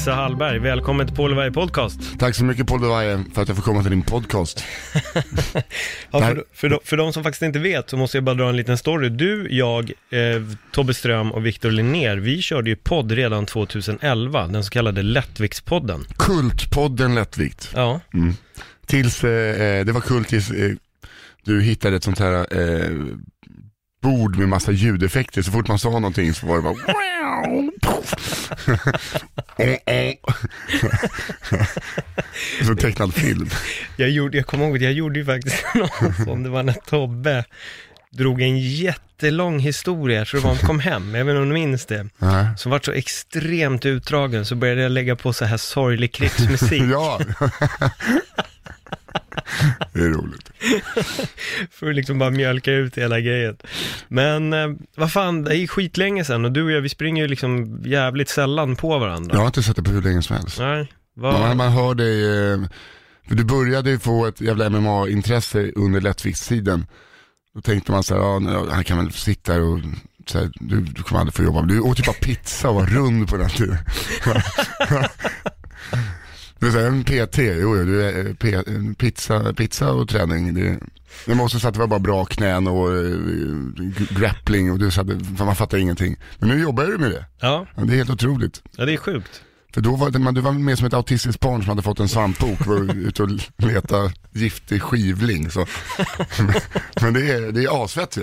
Nisse Hallberg, välkommen till Paul Weijer Podcast. Tack så mycket Paul Devaye för att jag får komma till din podcast. Ja, för, för, de, för de som faktiskt inte vet så måste jag bara dra en liten story. Du, jag, eh, Tobbe Ström och Viktor Linnér, vi körde ju podd redan 2011, den så kallade Lättviktspodden. Kultpodden Lättvikt. Ja, Tills, eh, det var kult tills eh, du hittade ett sånt här eh, bord med massa ljudeffekter. Så fort man sa någonting så var det bara. Som tecknad film. jag, gjorde, jag kommer ihåg att jag gjorde ju faktiskt någon sån, det var när Tobbe drog en jättelång historia, jag tror det var om kom hem, jag vet inte om du minns det, som var så extremt utdragen, så började jag lägga på så här sorglig krigsmusik. Ja. Det är roligt. För att liksom bara mjölka ut hela grejen. Men eh, vad fan, det är skitlänge sedan och du och jag, vi springer ju liksom jävligt sällan på varandra. Jag har inte sett det på hur länge som helst. Nej, vad... Man, man hör dig, eh, för du började ju få ett jävla MMA-intresse under lättviktstiden. Då tänkte man så här, ja, han kan väl sitta här och här, du, du kommer aldrig få jobba. Du åt ju bara pizza och var rund på den tiden. Du är så här, en PT, jo, jo du är eh, P, en pizza, pizza och träning. Det, jag måste säga att det var bara bra knän och eh, grappling och du sa att man fattar ingenting. Men nu jobbar du med det. Ja, Ja, Det är helt otroligt. ja, det är sjukt. För då var det, man, du var med som ett autistiskt barn som hade fått en svampbok och var ute och leta giftig skivling. Så. Men det är, det är asfett ju.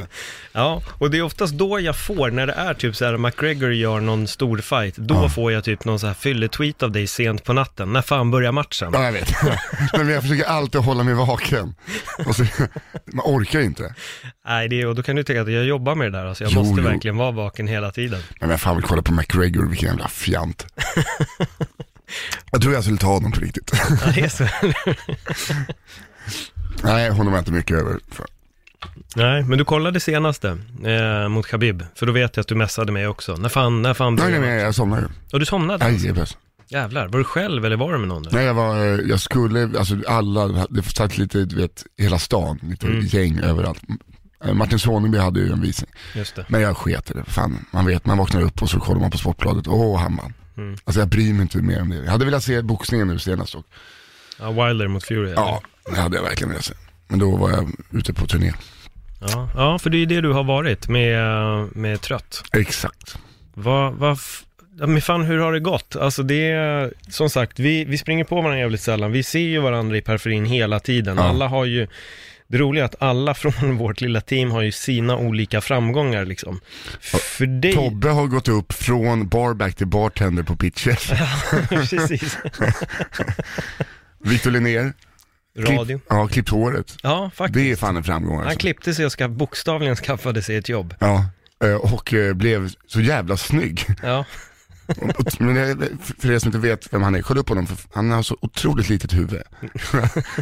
Ja, och det är oftast då jag får, när det är typ så här McGregor gör någon stor fight, då Ja. får jag typ någon så här fylletweet av dig sent på natten. När fan börjar matchen? Ja, jag vet. Men jag försöker alltid hålla mig vaken. Och så, man orkar inte. Nej, det är, och då kan du tänka att jag jobbar med det där, alltså jag Jo, måste jo. verkligen vara vaken hela tiden. Men jag fan vill kolla på McGregor, vilken jävla fjant. Jag tror jag skulle ta honom på riktigt. Ja, det är så. Nej, honom är jag inte mycket över. för. Nej, men du kollade senaste eh, mot Khabib, för då vet jag att du messade mig också. När fan, när fan Nej, nej, nej, jag somnade ju. Och du somnade? bäst. Jävlar, var du själv eller var du med någon? Där? Nej, jag var, eh, jag skulle, alltså alla, det satt lite, du vet, hela stan, lite Mm. gäng överallt. Eh, Martin Soneby hade ju en visning. Just det. Men jag sket i det, fan, man vet, man vaknar upp och så kollar man på Sportbladet, åh Hamman. Mm. Alltså jag bryr mig inte mer om det. Jag hade velat se boxningen nu senast och, Ja, Wilder mot Fury. eller? ja, det hade jag verkligen velat se. Men då var jag ute på turné. ja. Ja, för det är ju det du har varit med, med Trött. Exakt. Vad, vad, ja, men fan hur har det gått? Alltså det är, som sagt, vi, vi springer på varandra jävligt sällan. Vi ser ju varandra i periferin hela tiden. Ja. Alla har ju, det roliga är att alla från vårt lilla team har ju sina olika framgångar liksom. För dig... Tobbe har gått upp från barback till bartender på pitches. Precis. Victor Linnér, Radio. klipp, ja, klippt håret. Ja, faktiskt. Det är fan en framgång Han alltså. klippte sig och ska, bokstavligen skaffade sig ett jobb. Ja, eh, och eh, blev så jävla snygg. Ja, Men för er som inte vet vem han är, kolla upp honom, för han har så otroligt litet huvud.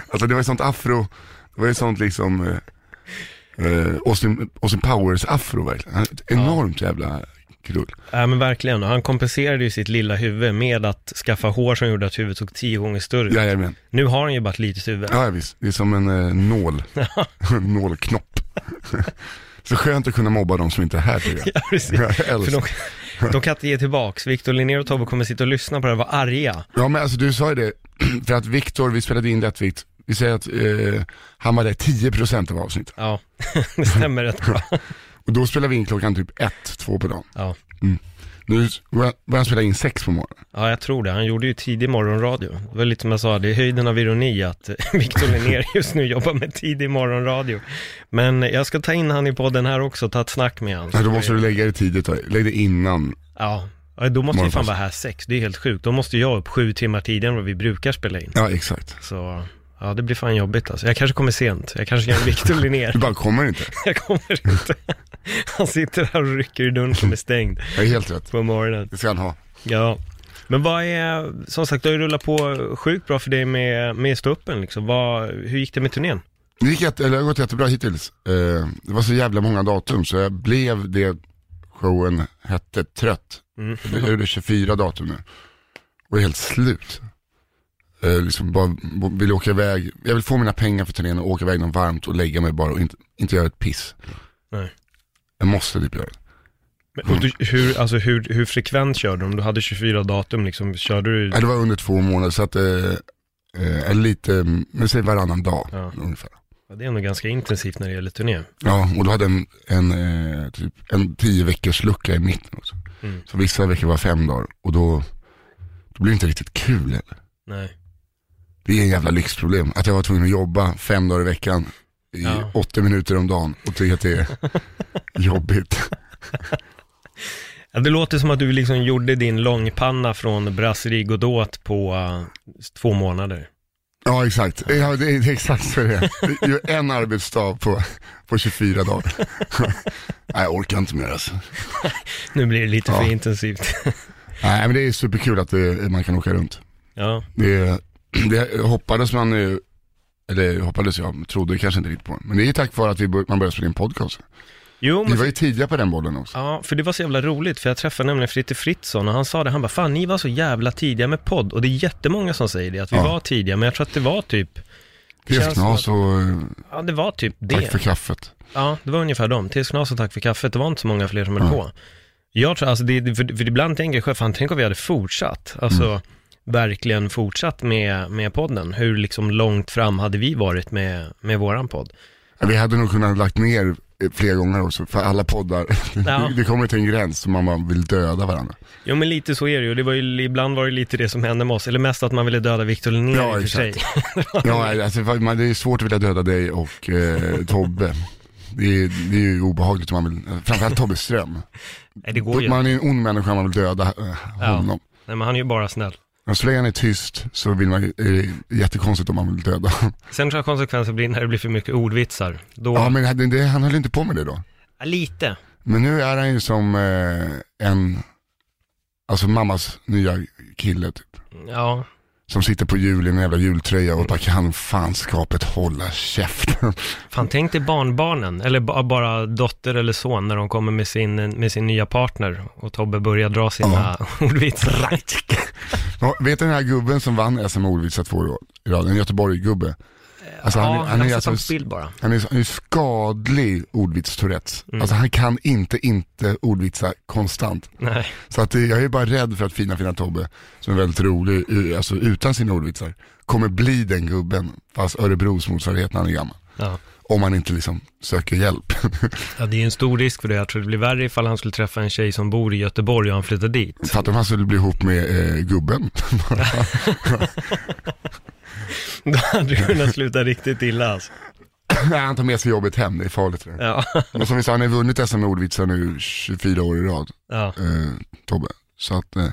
alltså det var ju sånt afro, det var ju sånt liksom eh, eh, Austin, Austin Powers afro verkligen. Han ett enormt jävla krull. ja men verkligen. Och han kompenserade ju sitt lilla huvud med att skaffa hår som gjorde att huvudet såg tio gånger större ut. Jajamän. Nu har han ju bara ett litet huvud. Ja visst, det är som en eh, nål, en nålknopp. så skönt att kunna mobba de som inte är här tycker jag. Ja, precis. Jag För älskar. de, de kan inte ge tillbaks. Victor Linnér och Tobbe kommer sitta och lyssna på det och vara arga. Ja men alltså du sa ju det, för att Viktor, vi spelade in lättvikt, vi säger att eh, han var där 10% av avsnittet. Ja, det stämmer rätt bra. Och då spelade vi in klockan typ ett, två på dagen. Ja. Nu börjar han spela in sex på morgonen. ja, jag tror det. Han gjorde ju tidig morgonradio. Det var lite som jag sa, det är höjden av ironi att Victor Linnér just nu jobbar med tidig morgonradio. Men jag ska ta in han i podden här också, ta ett snack med han. Nej, då måste du lägga det tidigt, då. lägg det innan. Ja, Ja, då måste vi fan vara här sex, det är helt sjukt. Då måste jag upp sju timmar tidigare än vad vi brukar spela in. Ja, exakt. Så, ja det blir fan jobbigt alltså. Jag kanske kommer sent, jag kanske gör en Victor Linnér. Du bara kommer inte. Jag kommer inte. Han sitter här och rycker i dörren som är stängd Jag är helt rätt. på morgonen. Det ska han ha. Ja. Men vad är, som sagt, det har ju rullat på sjukt bra för dig med, med ståuppen liksom. Vad, hur gick det med turnén? Det gick jätte, eller det har gått jättebra hittills. Eh, det var så jävla många datum så jag blev det showen hette trött. Mm. Jag gjorde 24 datum nu. Och är helt slut. Eh, liksom bara vill åka iväg. Jag vill få mina pengar för turnén och åka iväg något varmt och lägga mig bara och inte, inte göra ett piss. Nej. Jag måste typ göra det. Men, och du, hur, alltså, hur, hur frekvent körde du? Om du hade 24 datum, liksom, körde du? Nej, det var under två månader så att, eh, eh, lite, men säg varannan dag Ja. ungefär. Ja, det är ändå ganska intensivt när det gäller turné. Ja, och då hade en, en, eh, typ, en tio veckors lucka i mitten också. Mm. Så vissa veckor var fem dagar och då, då blir det inte riktigt kul heller. Nej. Det är en jävla lyxproblem. Att jag var tvungen att jobba fem dagar i veckan i Ja. 80 minuter om dagen och tycker att det är jobbigt. Ja, det låter som att du liksom gjorde din långpanna från Brasserie Godot på uh, två månader. Ja, exakt. Ja, det är är exakt så det är. Är en arbetsdag på, på 24 dagar. Nej, jag orkar inte mer alltså. Nu blir det lite Ja. för intensivt. Nej, men det är superkul att det, man kan åka runt. ja. Det, det hoppades man ju, eller hoppades jag, trodde kanske inte riktigt på. Men det är tack vare att vi bör, man började spela in podcast. Jo, Vi men... var ju tidiga på den bollen också. Ja, för det var så jävla roligt, för jag träffade nämligen Fritte Fritzson och han sa det, han bara, fan ni var så jävla tidiga med podd. Och det är jättemånga som säger det, att vi Ja. var tidiga, men jag tror att det var typ, som och eh, ja det var typ tack det. för kaffet. Ja, det var ungefär dem. Tills knas och tack för kaffet, det var inte så många fler som höll Ja. på. Jag tror, alltså, det, för, för ibland tänker jag själv, fan tänk om vi hade fortsatt, alltså Mm. Verkligen fortsatt med, med podden. Hur liksom långt fram hade vi varit med, med våran podd? Ja, Vi hade nog kunnat lagt ner eh, flera gånger också, för alla poddar, Ja. det kommer till en gräns som man bara vill döda varandra. Jo men lite så är det ju, det var ju, ibland var det lite det som hände med oss, eller mest att man ville döda Victor Linnér Ja, i och för sig. Ja, alltså, man- det är svårt att vilja döda dig och eh, Tobbe. Det är, det är ju obehagligt om man vill, framförallt Tobbe Ström. Nej det går ju Man är en ond människa om man vill döda eh, Ja. honom. Nej men han är ju bara snäll. Men så länge han är tyst så vill man, är det jättekonstigt om man vill döda. Sen tror jag konsekvensen blir när det blir för mycket ordvitsar. Då, Ja men det, han höll inte på med det då. Ja, lite. Men nu är han ju som eh, en, alltså mammas nya kille typ. Ja, Som sitter på jul i en jävla jultröja och bara kan fanskapet hålla käften. fan tänk dig barnbarnen, eller ba- bara dotter eller son när de kommer med sin, med sin nya partner och Tobbe börjar dra sina ordvitsar. Ja, vet du den här gubben som vann SM ordvitsar två år i rad? En Göteborg-gubbe. Alltså han, ja, han, jag är har sett alltså, han är, han är skadlig ordvits-tourettes. Mm. Alltså han kan inte inte ordvitsa konstant. Nej, Så att det- jag är bara rädd för att fina fina Tobbe, som är väldigt rolig, u- alltså utan sina ordvitsar, kommer bli den gubben, fast Örebros motsvarighet när han är gammal. ja. Om man inte liksom söker hjälp. ja, det är en stor risk för det. Jag tror det blir värre ifall han skulle träffa en tjej som bor i Göteborg och han flyttar dit. Fattar om han skulle bli ihop med eh, gubben. Då hade det kunnat sluta riktigt illa alltså. Nej, han tar med sig jobbet hem, det är farligt. Det. Ja, Men som vi sa, han har vunnit SM med ordvitsar nu 24 år i rad, ja. eh, Tobbe. Så att, eh,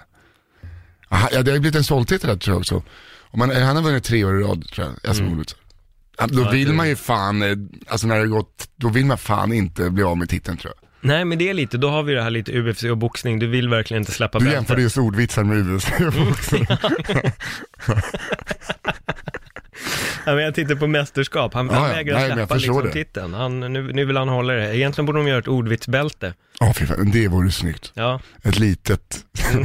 aha, ja, det har blivit en stolthet det här, tror jag också. Om man, han har vunnit tre år i rad, tror jag, SM Mm. ordvitsar. Då vill man ju fan, eh, alltså när det gått, då vill man fan inte bli av med titeln tror jag. Nej, men det är lite, då har vi det här lite UFC och boxning. Du vill verkligen inte släppa Du bältet. jämförde just ordvitsar med UFC. Ja, men jag tittar på mästerskap. Han, han ja. vägrar Nej, släppa liksom det. titeln. Han, nu, nu vill han hålla det. Egentligen borde de göra ett ordvitsbälte. Ja, fy fan, det vore snyggt. Ja, Ett litet.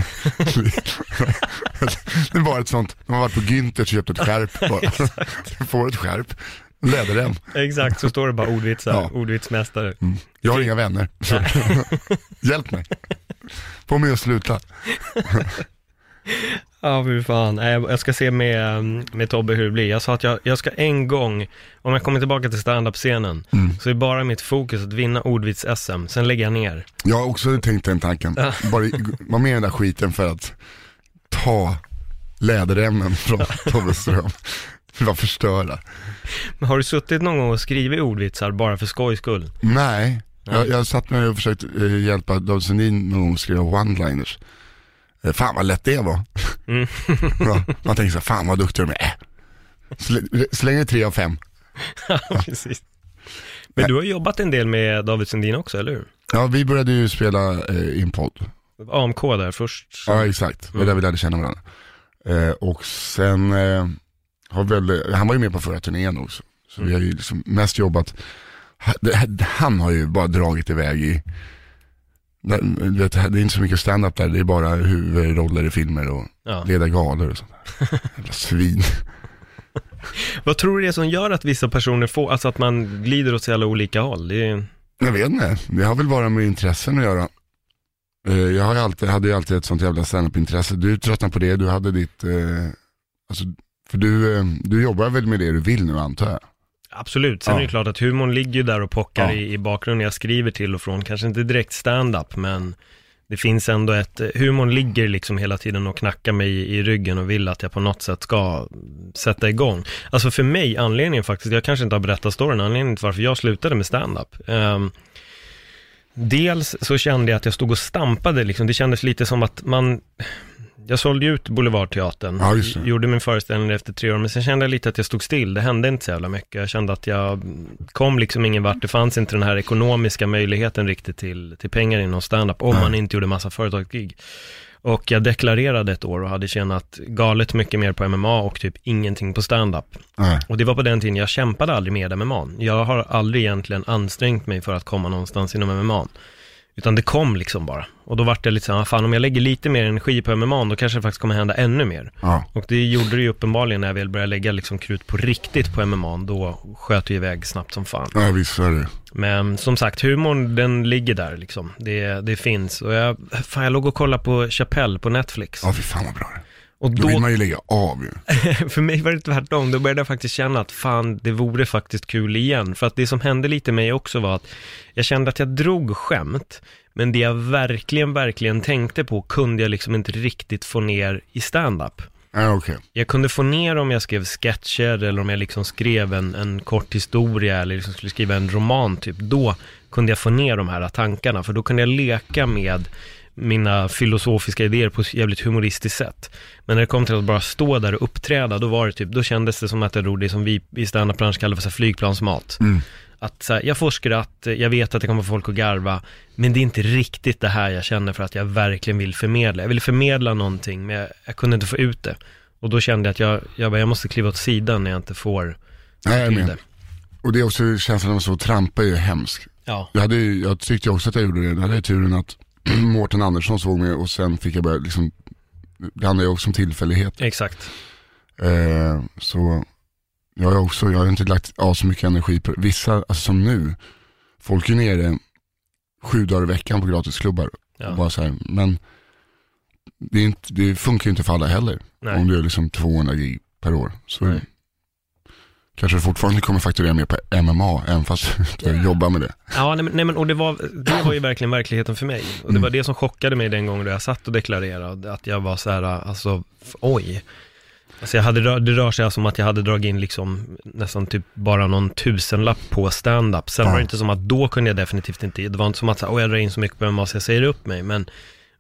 det var ett sånt, de har varit på Günther och köpt ett skärp bara. Du får ett skärp, läderrem. exakt. Så står det bara ordvitsar. Ja. Ordvitsmästare. Mm. Jag har inga vänner. Hjälp mig. Få mig att sluta. Ja, fy fan. Jag ska se med, med Tobbe hur det blir. Jag sa att jag, jag ska en gång, om jag kommer tillbaka till stand-up-scenen, Mm. så är bara mitt fokus att vinna ordvits-SM. Sen lägger jag ner. Jag har också tänkt den tanken. Bara vara med i den där skiten för att ta läderremmen från Tobbe Ström. Bara förstöra. Men har du suttit någon gång och skrivit ordvitsar bara för skojs skull? Nej, jag, jag satt med och försökt eh, hjälpa David Sundin någon gång att skriva one-liners. Eh, Fan vad lätt det var. Mm. ja, man tänker så här, fan vad duktig de är. Det är tre av fem. Precis. Men du har jobbat en del med David Sundin också, eller hur? Ja, vi började ju spela eh, i en podd. AMK där först. Ja, exakt. Det var där vi lärde känna varandra. Eh, och sen eh, har väl, han var ju med på förra turnén också. Så vi har ju liksom mest jobbat, han har ju bara dragit iväg i, det, är inte så mycket stand-up där, det är bara huvudroller i filmer och Ja. leda galor och sånt där. Jävla svin. Vad tror du det är som gör att vissa personer får, alltså att man glider åt så jävla olika håll? Är, Jag vet inte, det har väl bara med intressen att göra. Eh, Jag har alltid, hade ju alltid ett sånt jävla standup-intresse. Du tröttnade på det, du hade ditt, eh, alltså, för du, eh, du jobbar väl med det du vill nu antar jag? absolut, sen Ja. är det klart att humorn ligger där och pockar Ja. i, i bakgrunden. Jag skriver till och från, kanske inte direkt stand-up, men det finns ändå ett, humorn ligger liksom hela tiden och knackar mig i, i ryggen och vill att jag på något sätt ska sätta igång. Alltså för mig, anledningen faktiskt, jag kanske inte har berättat storyn, anledningen till varför jag slutade med stand-up. ehm, Dels så kände jag att jag stod och stampade liksom, det kändes lite som att man, jag sålde ju ut Boulevardteatern, Ja, gjorde min föreställning efter tre år, men sen kände jag lite att jag stod still, det hände inte så jävla mycket. Jag kände att jag kom liksom ingen vart, det fanns inte den här ekonomiska möjligheten riktigt till, till pengar inom standup, om Nej. man inte gjorde massa företagsgig. Och jag deklarerade ett år och hade tjänat galet mycket mer på MMA och typ ingenting på standup. Och det var på den tiden jag kämpade aldrig med MMA. Jag har aldrig egentligen ansträngt mig för att komma någonstans inom MMA. Utan det kom liksom bara. Och då vart det lite så här, fan om jag lägger lite mer energi på MMA, då kanske det faktiskt kommer hända ännu mer. Ja, Och det gjorde det ju uppenbarligen när jag väl började lägga liksom krut på riktigt på MMA, då sköt det iväg snabbt som fan. ja visst är det. Men som sagt, humorn den ligger där liksom. Det, det finns. Och jag, fan jag låg och kollade på Chappelle på Netflix. Ja fy fan vad bra det. Och Då vill man ju lägga av ju. för mig var det tvärtom, då började jag faktiskt känna att fan, det vore faktiskt kul igen. För att det som hände lite mig också var att jag kände att jag drog skämt, men det jag verkligen, verkligen tänkte på kunde jag liksom inte riktigt få ner i stand-up. Ja okej. Jag kunde få ner om jag skrev sketcher eller om jag liksom skrev en, en kort historia eller liksom skulle skriva en roman typ. Då kunde jag få ner de här tankarna, för då kunde jag leka med mina filosofiska idéer på ett jävligt humoristiskt sätt. Men när det kom till att bara stå där och uppträda, då var det typ, då kändes det som att jag drog det som vi i standup-branschen kallar för så flygplansmat. Mm. Att så här, jag får skratt, jag vet att det kommer folk att garva, men det är inte riktigt det här jag känner för att jag verkligen vill förmedla. Jag vill förmedla någonting, men jag, jag kunde inte få ut det. Och då kände jag att jag, jag, bara, jag måste kliva åt sidan när jag inte får Nej, jag det. Och det är också känslan av att och trampa är ju hemsk. Ja, Jag, hade, jag tyckte också att jag gjorde det. Jag hade turen att Mårten Andersson såg mig och sen fick jag börja liksom, det handlar ju också om tillfällighet. exakt. Eh, så jag har också, jag har inte lagt av så mycket energi på Vissa, alltså som nu, folk är nere sju dagar i veckan på gratisklubbar. Ja. Bara så här, men det, inte, det funkar ju inte för alla heller. Nej. Om du gör liksom 200 gig per år. Så Nej. Kanske fortfarande kommer fakturera mer på MMA, även fast du jobbar med det. Ja, nej, nej men och det var, det var ju verkligen verkligheten för mig. Och det Mm. var det som chockade mig den gången då jag satt och deklarerade, att jag var så här, alltså, oj. Alltså jag hade, det rör sig alltså om att jag hade dragit in liksom nästan typ bara någon tusenlapp på stand-up. Sen Ja. var det inte som att då kunde jag definitivt inte, det var inte som att oj jag drar in så mycket på MMA så jag säger upp mig, men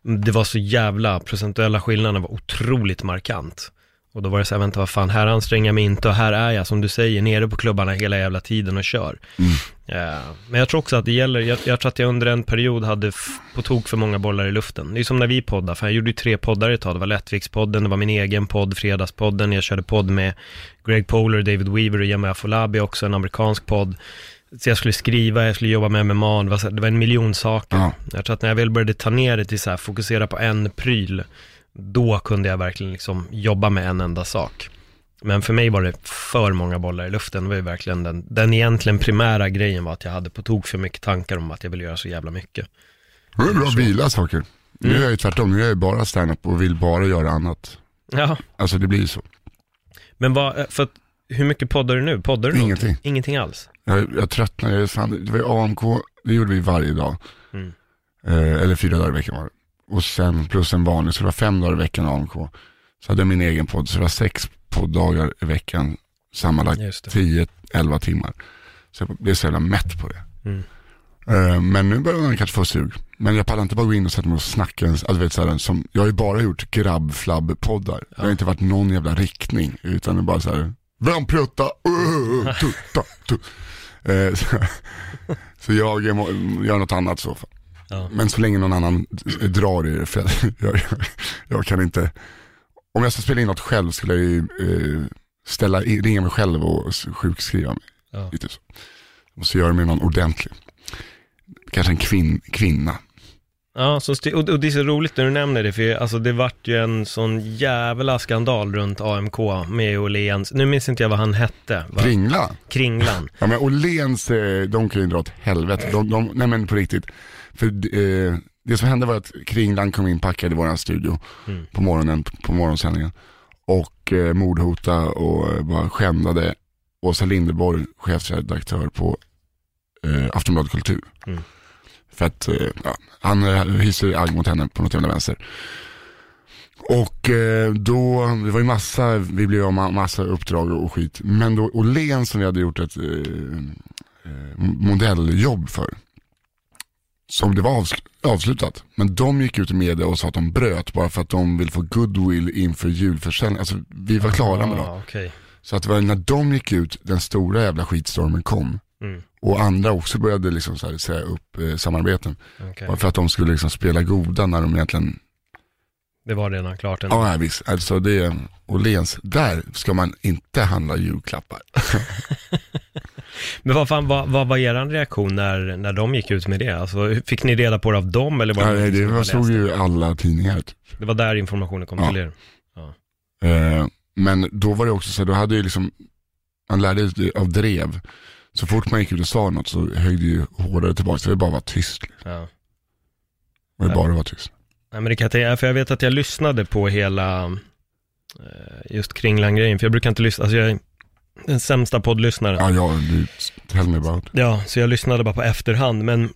det var så jävla, procentuella skillnaden var otroligt markant. Och då var det så här, vänta vad fan, här anstränger jag mig inte och här är jag, som du säger, nere på klubbarna hela jävla tiden och kör. Mm. Ja, men jag tror också att det gäller, jag, jag tror att jag under en period hade på tok för många bollar i luften. Det är som när vi poddar, för jag gjorde ju tre poddar ett tag. Det var Lättvikspodden, det var min egen podd, Fredagspodden, jag körde podd med Greg Poler, David Weaver och Yemi Afolabi också, en amerikansk podd. Så jag skulle skriva, jag skulle jobba med MMA, det var, det var en miljon saker. Ja. Jag tror att när jag väl började ta ner det till så här, fokusera på en pryl, då kunde jag verkligen liksom jobba med en enda sak. Men för mig var det för många bollar i luften. Det var ju verkligen den, den egentligen primära grejen var att jag hade på tok för mycket tankar om att jag ville göra så jävla mycket. Det är bra att vila saker. Nu Mm. är jag ju tvärtom, nu är jag ju bara stand-up och vill bara göra annat. Ja, Alltså det blir ju så. men vad, för att, hur mycket poddar du nu? Poddar du Ingenting. någonting? Ingenting alls? Jag, jag tröttnar, jag, fan, det var ju AMK, det gjorde vi varje dag. Mm. Eh, eller fyra dagar i veckan var det. Och sen plus en vanlig, så det var fem dagar i veckan AMK. Så hade jag min egen podd, så det var sex podddagar i veckan. Sammanlagt Just det. 10-11 timmar. Så jag blev så jävla mätt på det. Mm. Eh, Men nu börjar man kanske få sug. Men jag pallar inte bara gå in och sätta mig och snacka. Alltså, vet, så här, som, jag har ju bara gjort grabbflabb-poddar. Det har inte varit någon jävla riktning. Utan det är bara så här, vem prutta? Uh, tutta, tu. Eh, så, så jag gör något annat så. Ja. Men så länge någon annan drar i det, för jag, jag, jag kan inte, om jag ska spela in något själv skulle jag ju eh, ställa, in- ringa mig själv och sjukskriva mig. Ja. Lite så. Och så gör det med någon ordentlig. Kanske en kvin, kvinna. Ja, så och, och det är så roligt när du nämner det, för alltså, det vart ju en sån jävla skandal runt AMK med Åhléns. Nu minns inte jag vad han hette. Va? Kringla. Kringlan. Ja men Åhléns, eh, de kan ju dra åt helvete. De, de, nej men på riktigt. För eh, det som hände var att Kringlan kom in packad i våran studio Mm. på morgonen, på morgonsändningen. Och eh, mordhota och eh, bara skändade Åsa Linderborg, chefredaktör på eh, Aftonbladet Kultur. Mm. För att eh, ja, han eh, hyser agg mot henne på något jävla vänster. Och då, det var ju massa, vi blev av massa uppdrag och skit. Men då Åhléns som vi hade gjort ett modelljobb för. Som det var avs- avslutat. Men de gick ut i media och sa att de bröt bara för att de vill få goodwill inför julförsäljning. Alltså vi var klara med dem. Ah, okej. Så att det var när de gick ut, den stora jävla skitstormen kom. Mm, Och andra också började liksom så här säga upp eh, samarbeten. okej. Bara för att de skulle liksom spela goda när de egentligen, Det var redan klart ändå. ja visst, alltså det Åhléns, där ska man inte handla julklappar. Men vad fan, vad, vad var er reaktion när, när de gick ut med det? Alltså, fick ni reda på det av dem eller var Ja, det, nej, det var, läste? ju alla tidningar. Det var där informationen kom Ja. till er? Eh, men då var det också så här, då hade ju liksom, man lärde sig av drev. Så fort man gick ut och sa något så höjde ju hårdare tillbaka, så det var bara vara tyst. Ja. Det var Ja. bara vara tyst. Nej, men det kan jag tänka, för jag vet att jag lyssnade på hela eh, just Kringlan-grejen, för jag brukar inte lyssna, alltså jag den sämsta poddlyssnaren. Ja, ja, du, tell me about. Ja, så jag lyssnade bara på efterhand, men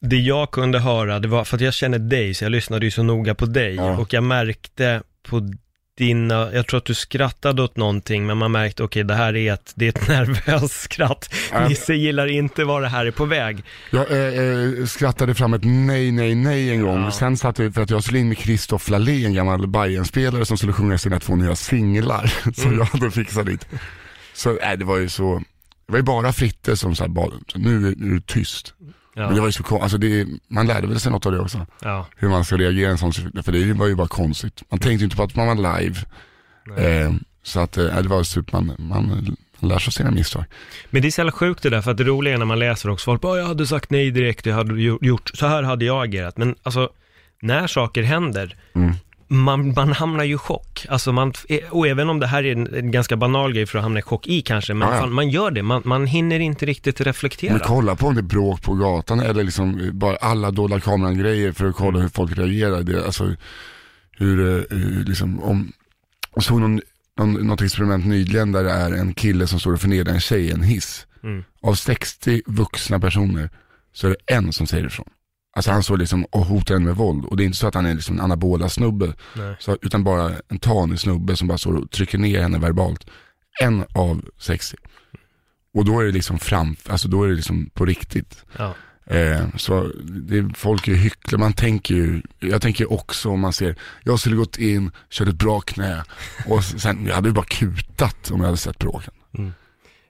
det jag kunde höra, det var för att jag känner dig, så jag lyssnade ju så noga på dig, Ja. och jag märkte på dina, jag tror att du skrattade åt någonting, men man märkte, okej, det här är ett, det är ett nervöst skratt. Ja. Nisse gillar inte var det här är på väg. Jag eh, eh, skrattade fram ett nej, nej, nej en gång. Ja. Sen satt jag, för att jag skulle in med Christoph Lalé, en gammal Bajen-spelare som skulle sjunga sina två nya singlar. som Mm. jag hade fixat dit. Så nej, det var ju så, det var ju bara Fritte som sa, bara, så nu är du tyst. Men det Ja, var ju så kon- alltså det, man lärde väl sig något av det också. ja, Hur man ska reagera i en sån situation, för det var ju bara konstigt. Man tänkte ju inte på att man var live. Eh, så att eh, det var super, man, man lär sig av sina misstag. Men det är så jävla sjukt det där, för att det roliga är när man läser också, folk bara, jag hade sagt nej direkt, jag hade gjo- gjort, så här hade jag agerat. Men alltså, när saker händer, Mm. Man, man hamnar ju i chock. Alltså man, och även om det här är en, en ganska banal grej för att hamna i chock i kanske, men Ja, fan, man gör det, man, man hinner inte riktigt reflektera. Men kolla på om det är bråk på gatan eller liksom bara alla dolda kameran grejer för att kolla hur folk reagerar. Det, alltså hur, eh, hur liksom, om, jag såg någon, någon, något experiment nyligen där det är en kille som står och förnedrar en tjej i en hiss. Mm. Av 60 vuxna personer så är det en som säger ifrån. Alltså han står liksom och hotar en med våld och det är inte så att han är liksom en anabola snubbe. Så, utan bara en tanig snubbe som bara står och trycker ner henne verbalt. En av 60. Och då är det liksom fram, alltså då är det liksom på riktigt. Ja. Eh, så det, folk är hycklare, man tänker ju, jag tänker också om man ser, jag skulle gått in, kört ett bra knä och sen, jag hade ju bara kutat om jag hade sett bråken.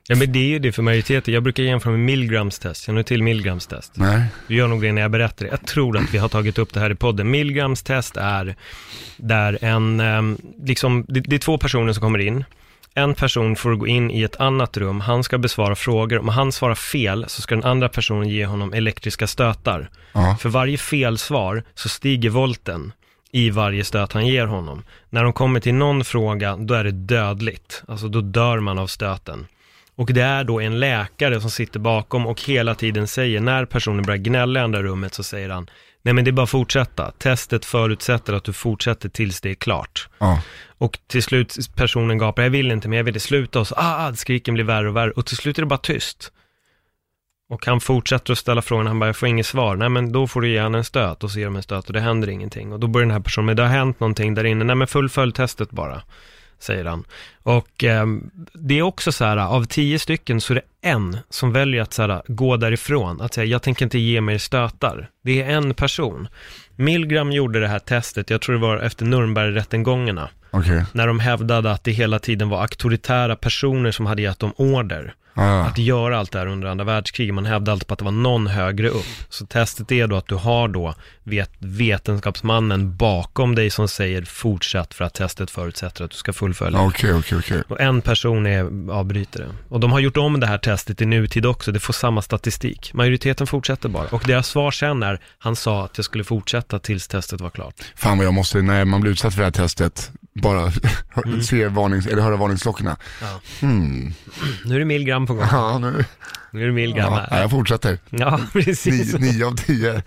Ja, men det är ju det för majoriteten. Jag brukar jämföra med Milgrams test. Känner du till Milgrams test? Nej, Du gör nog det när jag berättar det. Jag tror att vi har tagit upp det här i podden. Milgrams test är där en, ehm, liksom, det, det är två personer som kommer in. En person får gå in i ett annat rum, han ska besvara frågor. Om han svarar fel så ska den andra personen ge honom elektriska stötar. ja, För varje felsvar så stiger volten i varje stöt han ger honom. När de kommer till någon fråga, då är det dödligt. Alltså då dör man av stöten. Och det är då en läkare som sitter bakom och hela tiden säger, när personen börjar gnälla i andra rummet så säger han, nej men det är bara att fortsätta. Testet förutsätter att du fortsätter tills det är klart. ja, Och till slut personen gapar, jag vill inte men jag vill sluta och så, ah, ah, skriken blir värre och värre och till slut är det bara tyst. Och han fortsätter att ställa frågan, han bara, jag får inget svar. Nej men då får du ge han en stöt och så ger de en stöt och det händer ingenting. Och då börjar den här personen, men det har hänt någonting där inne, nej men fullfölj testet bara. Säger han. Och eh, det är också så här, av tio stycken så är det en som väljer att så här, gå därifrån, att säga jag tänker inte ge mig stötar. Det är en person. Milgram gjorde det här testet, jag tror det var efter Nürnbergrättegångarna, Okej. när de hävdade att det hela tiden var auktoritära personer som hade gett dem order Ah, att göra allt det här under andra världskriget. Man hävdade alltid på att det var någon högre upp. Så testet är då att du har då vet, vetenskapsmannen bakom dig som säger fortsätt för att testet förutsätter att du ska fullfölja. Okej, okej, okej. Och en person är avbrytare. Och de har gjort om det här testet i nutid också, det får samma statistik. Majoriteten fortsätter bara. Och deras svar sen är, han sa att jag skulle fortsätta tills testet var klart. Fan vad jag måste, när man blir utsatt för det här testet, bara se varnings, eller höra varningsklockorna. Ja. Hmm. Nu är det Milgram på gång. Ja, nu. Nu är det Milgram Ja, här. jag fortsätter. Ja, precis. Nio, nio av tio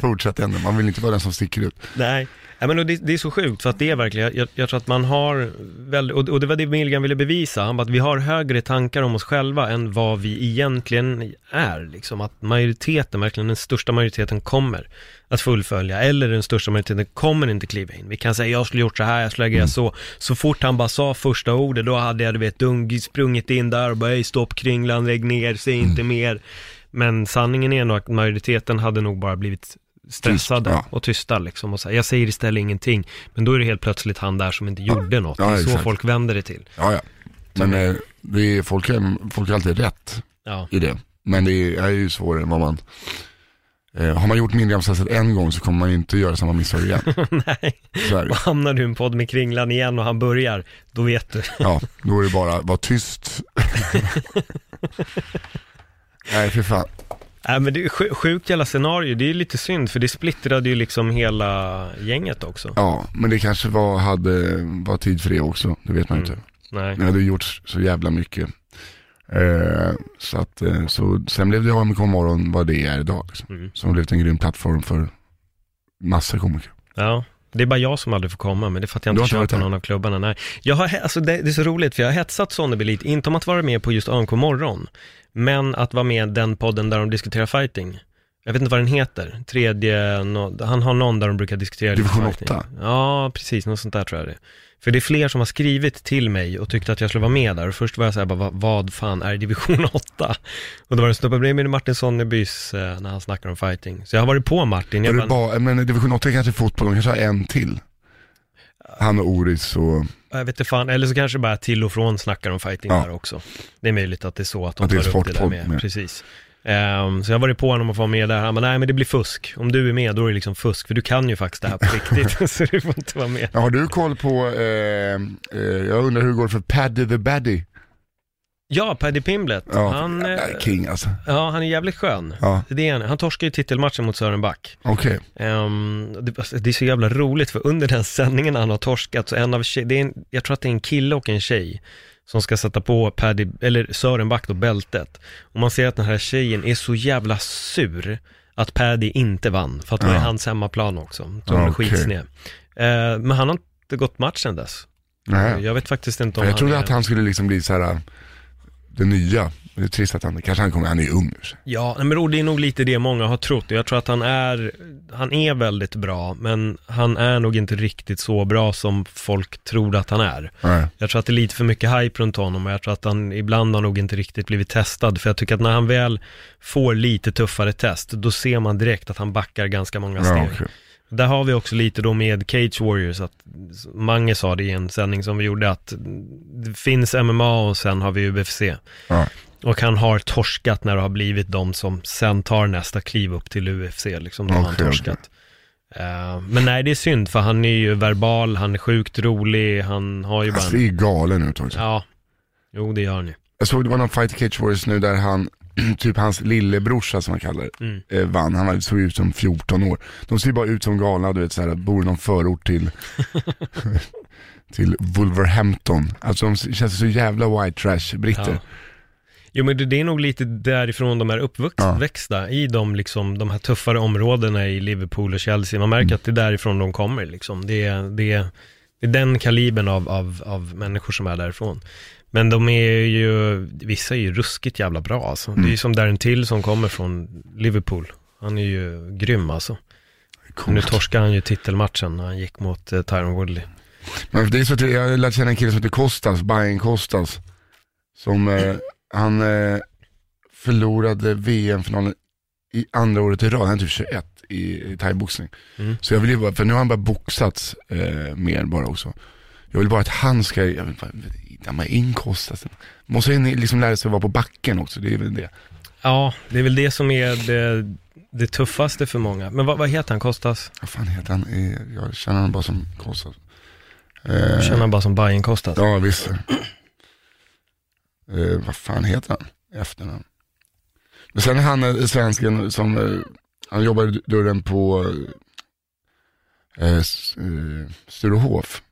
fortsätter ändå. Man vill inte vara den som sticker ut. Nej, ja, men och det, det är så sjukt för att det är verkligen, jag, jag tror att man har, väldigt, och, och det var det Milgram ville bevisa, han bara att vi har högre tankar om oss själva än vad vi egentligen är. Liksom att majoriteten, verkligen den största majoriteten kommer att fullfölja, eller den största majoriteten kommer inte kliva in. Vi kan säga, jag skulle gjort så här, jag skulle agera så. Så fort han bara sa första ordet, då hade jag, du vet, dung, sprungit in där och bara, "Hej, stopp kringlan, lägg ner, säg inte mer. Men sanningen är nog att majoriteten hade nog bara blivit stressade Tyst, ja. och tysta liksom. Och så, här, jag säger istället ingenting, men då är det helt plötsligt han där som inte gjorde något. Ja, det är så exakt. folk vänder det till. Ja, ja. Men eh, det är, folk, är, folk har alltid rätt Ja, i det. Men det är, är ju svårare än vad man... Eh, har man gjort Milgramstestet en gång så kommer man ju inte göra samma misstag igen. nej. Är. Och hamnar du i en podd med Kringlan igen och han börjar, då vet du. Ja, då är det bara, var tyst. Nej, för fan. Nej men det är sj- sjukt jävla scenario, det är lite synd för det splittrade ju liksom hela gänget också. Ja, men det kanske var, hade, var tid för det också. Det vet man Mm. inte. Nej. Det hade gjorts så jävla mycket. Eh, så att, eh, så, sen blev det AMK morgon vad det är idag. Liksom. Mm. Som blivit en grym plattform för massa komiker. Ja, det är bara jag som aldrig får komma, men det är för att jag inte kör på någon av klubbarna. Nej. Jag har, alltså det, det är så roligt, för jag har hetsat Sonneby lite, inte om att vara med på just AMK morgon, men att vara med i den podden där de diskuterar fighting. Jag vet inte vad den heter, tredje, nå- han har någon där de brukar diskutera lite Division fighting. 8? Ja, precis, något sånt där tror jag det är. För det är fler som har skrivit till mig och tyckte att jag skulle vara med där. Och först var jag såhär, bara, vad, fan är division 8? Och då var det snubbe bredvid Martin Sonnebys eh, när han snackar om fighting. Så jag har varit på Martin. Jag bara, bara, men division 8 är kanske fotboll, de kanske har en till. Han och Oris och, Jag vet inte fan, eller så kanske bara till och från snackar om fighting Ja. där också. Det är möjligt att det är så att de Att tar upp det där med. med. Precis. Ehm, så jag har varit på honom att få vara med där. Han bara, nej men det blir fusk. Om du är med, då är det liksom fusk. För du kan ju faktiskt det här på riktigt. så du får inte vara med. ja, har du koll på, eh, eh, jag undrar hur det går för Paddy the Baddy? Ja, Paddy Pimblet. Ja, Han, eh, king alltså. ja, han är jävligt skön. Ja, Det är han. han torskar ju titelmatchen mot Sören Back. okej. Ehm, det, alltså, det är så jävla roligt för under den sändningen han har torskat så en av tjej, det är en, jag tror att det är en kille och en tjej som ska sätta på Paddy, eller Sören Back då, bältet. Och man ser att den här tjejen är så jävla sur att Paddy inte vann, för att det var Ja. hans hemmaplan också. Så hon är okej. skitsned. Eh, men han har inte gått matchen dess. Nej. Jag vet faktiskt inte om Jag trodde är... att han skulle liksom bli så här det nya. Det är trist att han, kanske han kommer, han är ung nu. Ja, nej, men det är nog lite det många har trott. Jag tror att han är, han är väldigt bra, men han är nog inte riktigt så bra som folk tror att han är. Nej. Jag tror att det är lite för mycket hype runt honom och jag tror att han ibland har nog inte riktigt blivit testad. För jag tycker att när han väl får lite tuffare test, då ser man direkt att han backar ganska många steg. Ja, okej. Där har vi också lite då med Cage Warriors, att Mange sa det i en sändning som vi gjorde, att det finns MMA och sen har vi UFC. Ja. Och han har torskat när det har blivit de som sen tar nästa kliv upp till UFC, liksom, då har han torskat. Eh, men nej, det är synd, för han är ju verbal, han är sjukt rolig, han har ju bara Han en... ser galen ut också. Ja, jo det gör han ju. Jag såg det var någon Fight Cage Warriors nu där han, typ hans lillebrorsa som han kallar det, Mm. eh, vann. Han såg ut som 14 år. De ser bara ut som galna, du vet såhär, bor i någon förort till, till Wolverhampton. Alltså de känns så jävla white trash, britter. Ja. Jo men det, det är nog lite därifrån de är uppväxta, i de, liksom, de här tuffare områdena i Liverpool och Chelsea. Man märker Mm. att det är därifrån de kommer liksom. Det, är- det, det är den kalibern av, av, av människor som är därifrån. Men de är ju, vissa är ju ruskigt jävla bra alltså. Det är ju som Darren Till som kommer från Liverpool. Han är ju grym alltså. Nu Coolt. torskar han ju titelmatchen när han gick mot eh, Tyron Woodley. Men det är så att jag lärt känna en kille som heter Kostas, Bajen Kostas. Som, eh, han eh, förlorade VM-finalen i andra året i rad, han är typ 21 i, i thaiboxning. Mm. Så jag vill ju bara, för nu har han bara boxats eh, mer bara också. Jag vill bara att han ska, jag vill bara, damma in Kostas. Måste ju liksom lära sig att vara på backen också, det är väl det. Ja, det är väl det som är det, det tuffaste för många. Men vad, vad heter han, Kostas? Vad fan heter han? Eh, Jag känner honom bara som Kostas. Eh, känner han bara som Bajen Kostas? Ja, visst. Eh, vad fan heter han? Efternamn. Men sen är han eh, svensken som, eh, han jobbar i dörren på eh, eh, Sturehof.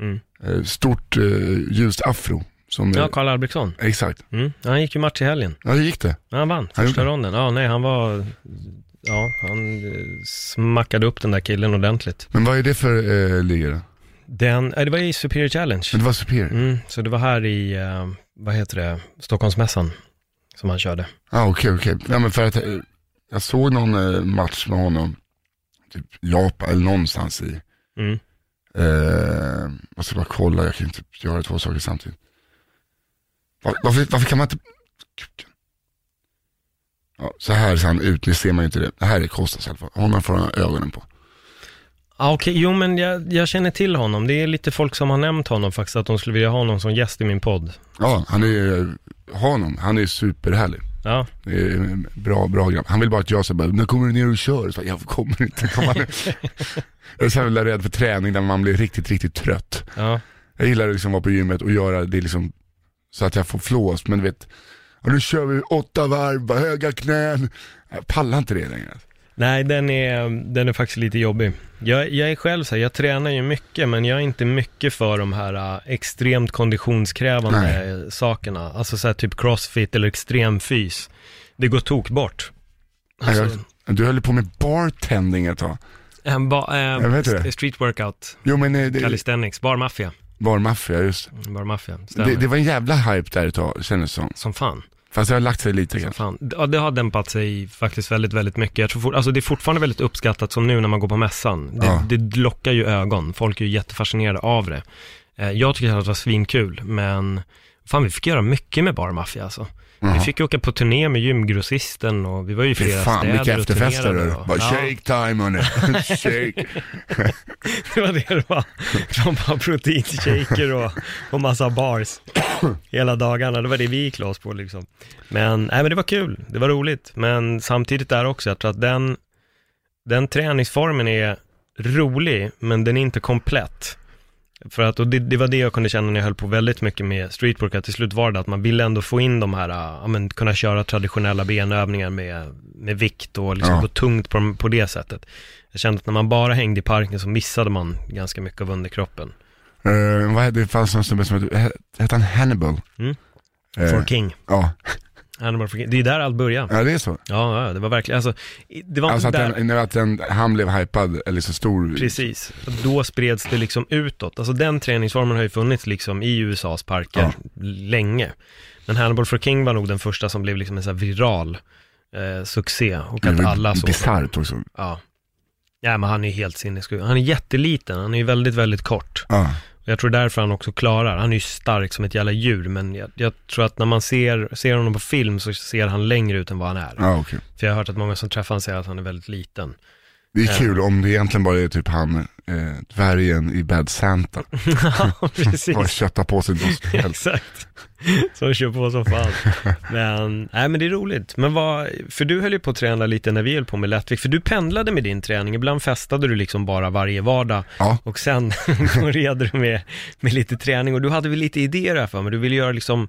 Mm. Eh, stort eh, ljust afro. Som, Ja, Karl Albrektsson. Exakt. Mm. Han gick ju match i helgen. Ja, det gick det. Ja, Han vann Han första det. ronden. Ja, nej, han var... Ja, han eh, smackade upp den där killen ordentligt. Men vad är det för eh, liga då? Den, nej, det var i Superior Challenge. Men det var Superior? Mm, så det var här i, vad heter det, Stockholmsmässan som han körde. Ja, ah, okej, okej. Ja, men för att eh, jag såg någon eh, match med honom, typ Japan eller någonstans i, Mm. eh, jag ska bara kolla, jag kan inte göra två saker samtidigt. Var, varför, varför kan man inte, ja, så här ser han ut, nu ser man ju inte det. Det här är Kostas i alla fall, honom får han ögonen på. Ja, okej, jo men jag, jag känner till honom. Det är lite folk som har nämnt honom faktiskt, att de skulle vilja ha honom som gäst i min podd. Ja, han är, ha honom, han är superhärlig. Ja, bra, bra grabb. Han vill bara att jag ska bara, när kommer du ner och kör? Så bara, jag kommer inte komma ner. jag är så jävla rädd för träning där man blir riktigt, riktigt trött. ja. Jag gillar att liksom vara på gymmet och göra det liksom så att jag får flås, men du vet, och nu kör vi åtta varv, bara höga knän. Jag pallar inte det längre. Nej, den är, den är faktiskt lite jobbig. Jag, jag är själv så här, jag tränar ju mycket, men jag är inte mycket för de här äh, extremt konditionskrävande Nej. sakerna. Alltså så här, typ crossfit eller extremfys. Det går tok bort. Nej, Alltså, jag, du höll på med bartending ett tag. en ba, eh, det. street workout, Jo men eh, det, calisthenics, barmaffia. barmaffia, just Barmaffia, stämmer. det. Det var en jävla hype där ett tag, kändes som. Som fan. Fast det har lagt sig lite kanske. fan. Ja, det har dämpat sig faktiskt väldigt, väldigt mycket. Jag tror fort, alltså det är fortfarande väldigt uppskattat som nu när man går på mässan. Det, Ja. det lockar ju ögon. Folk är ju jättefascinerade av det. Eh, jag tycker att det var svinkul, men fan vi fick göra mycket med Barmaffia alltså. Vi Jaha. fick åka på turné med gymgrossisten och vi var ju i flera fan, städer vilka och efterfester turnerade och- Bara Ja, shake time hörni, shake. det var det det var. De bara proteinshaker och, och massa bars hela dagarna. Det var det vi gick loss på liksom. Men, nej, men det var kul, det var roligt. Men samtidigt där också, jag tror att den, den träningsformen är rolig, men den är inte komplett. För att, och det, det var det jag kunde känna när jag höll på väldigt mycket med streetwork, att till slut var det att man ville ändå få in de här, äh, ja men kunna köra traditionella benövningar med, med vikt och liksom Ja. gå tungt på, på det sättet. Jag kände att när man bara hängde i parken så missade man ganska mycket av underkroppen. Uh, vad hette, det fanns någon snubbe som hette, hette han Hannibal? Mm. Eh, For King. Ja, Animal King. Det är där allt började. ja det är så. Ja, ja, det var verkligen, alltså, det var Alltså inte att, där. den, att den, han blev hypad, eller så stor. Precis, då spreds det liksom utåt. Alltså den träningsformen har ju funnits liksom i USAs parker Ja. länge. Men Hannibal for King var nog den första som blev liksom en sån här viral eh, succé. Och att alla såg Bisarrt också. Ja. Ja, men han är helt sinnessjuk. Han är jätteliten, han är ju väldigt, väldigt kort. Ja. Jag tror därför han också klarar. Han är ju stark som ett jävla djur, men jag, jag tror att när man ser, ser honom på film så ser han längre ut än vad han är. Ja, okej. För jag har hört att många som träffar honom säger att han är väldigt liten. Det är kul om det egentligen bara är typ han, eh, dvärgen i Bad Santa. ja, Bara precis. köttar på sig vad som helst. Exakt. Som kör på som fan. Men, nej men det är roligt. Men vad, för du höll ju på att träna lite när vi höll på med lättvikt. För du pendlade med din träning. Ibland festade du liksom bara varje vardag. Ja. Och sen började du med, med lite träning. Och du hade väl lite idéer här för mig. Du ville göra liksom,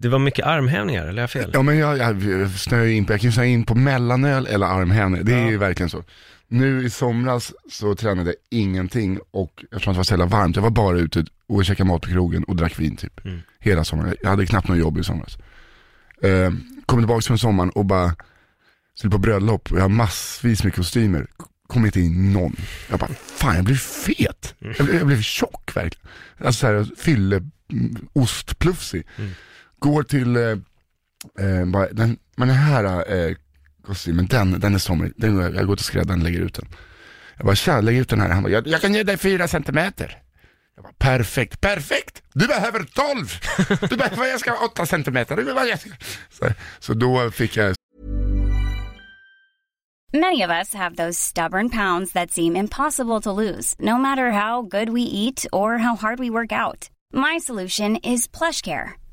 det var mycket armhävningar, eller har jag fel? Ja men jag, jag snöar in på, jag kan ju in på mellanöl eller armhävningar, det är Ja. ju verkligen så. Nu i somras så tränade jag ingenting och eftersom det var så jävla varmt, jag var bara ute och käkade mat på krogen och drack vin typ. Mm. Hela sommaren, jag hade knappt något jobb i somras. Eh, kom tillbaka från sommaren och bara, skulle på bröllop och jag har massvis med kostymer, kom inte in någon. Jag bara, fan jag blev fet. Jag blev, jag blev tjock verkligen. Alltså såhär, fylle, mm, ostplufsig. Mm. Går till, eh, eh, bara, den, men den här eh, kostymen, den, den är somrig. Den, jag går till skräddaren och lägger ut den. Jag bara, tja, lägg ut den här. Han bara, jag, jag kan ge dig fyra centimeter. Jag bara, perfekt, perfekt! Du behöver 12! Du behöver, jag ska ha åtta centimeter. Du behöver- jag ska- Så, så då fick jag Many of us have those stubborn pounds that seem impossible to lose, no matter how good we eat or how hard we work out. My solution is plush care.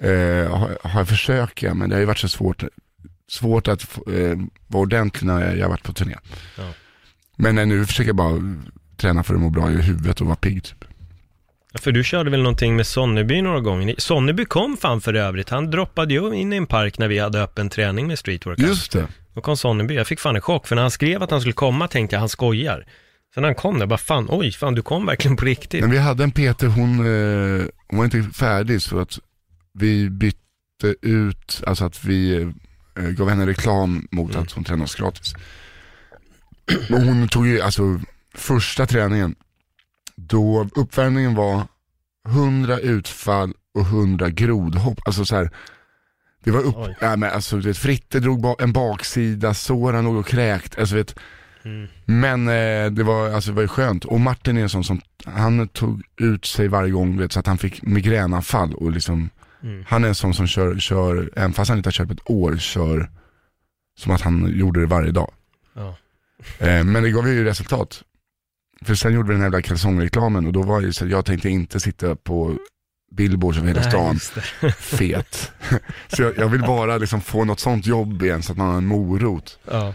eh, har, har jag försökt, ja, men det har ju varit så svårt, svårt att eh, vara ordentlig när jag, har varit på turné. Ja. Men eh, nu försöker jag bara träna för att må bra i huvudet och vara pigg typ. För du körde väl någonting med Sonneby några gånger? Sonneby kom fan för övrigt. Han droppade ju in i en park när vi hade öppen träning med streetwork. Just det. Då kom Sonneby. Jag fick fan en chock, för när han skrev att han skulle komma tänkte jag han skojar. Sen när han kom där, bara fan, oj, fan du kom verkligen på riktigt. Men vi hade en PT, hon, eh, hon var inte färdig så att vi bytte ut, alltså att vi eh, gav henne reklam mot Mm. att hon tränade oss gratis. Och hon tog ju, alltså första träningen, då uppvärmningen var 100 utfall och 100 grodhopp. Alltså så här, det var upp, Oj. ja, men alltså du vet, Fritte drog ba- en baksida, Soran låg och kräkt, alltså vet, Mm. men eh, det, var, alltså, det var ju skönt. Och Martin är en sån som, han tog ut sig varje gång vet, så att han fick migränanfall och liksom, Mm. han är en sån som kör, kör, även fast han inte har kört på ett år, kör som att han gjorde det varje dag. Ja. Eh, men det gav ju resultat. För sen gjorde vi den här jävla kalsongreklamen och då var ju så jag tänkte inte sitta på billboards över hela stan fet. så jag, jag vill bara liksom få något sånt jobb igen så att man har en morot. Ja.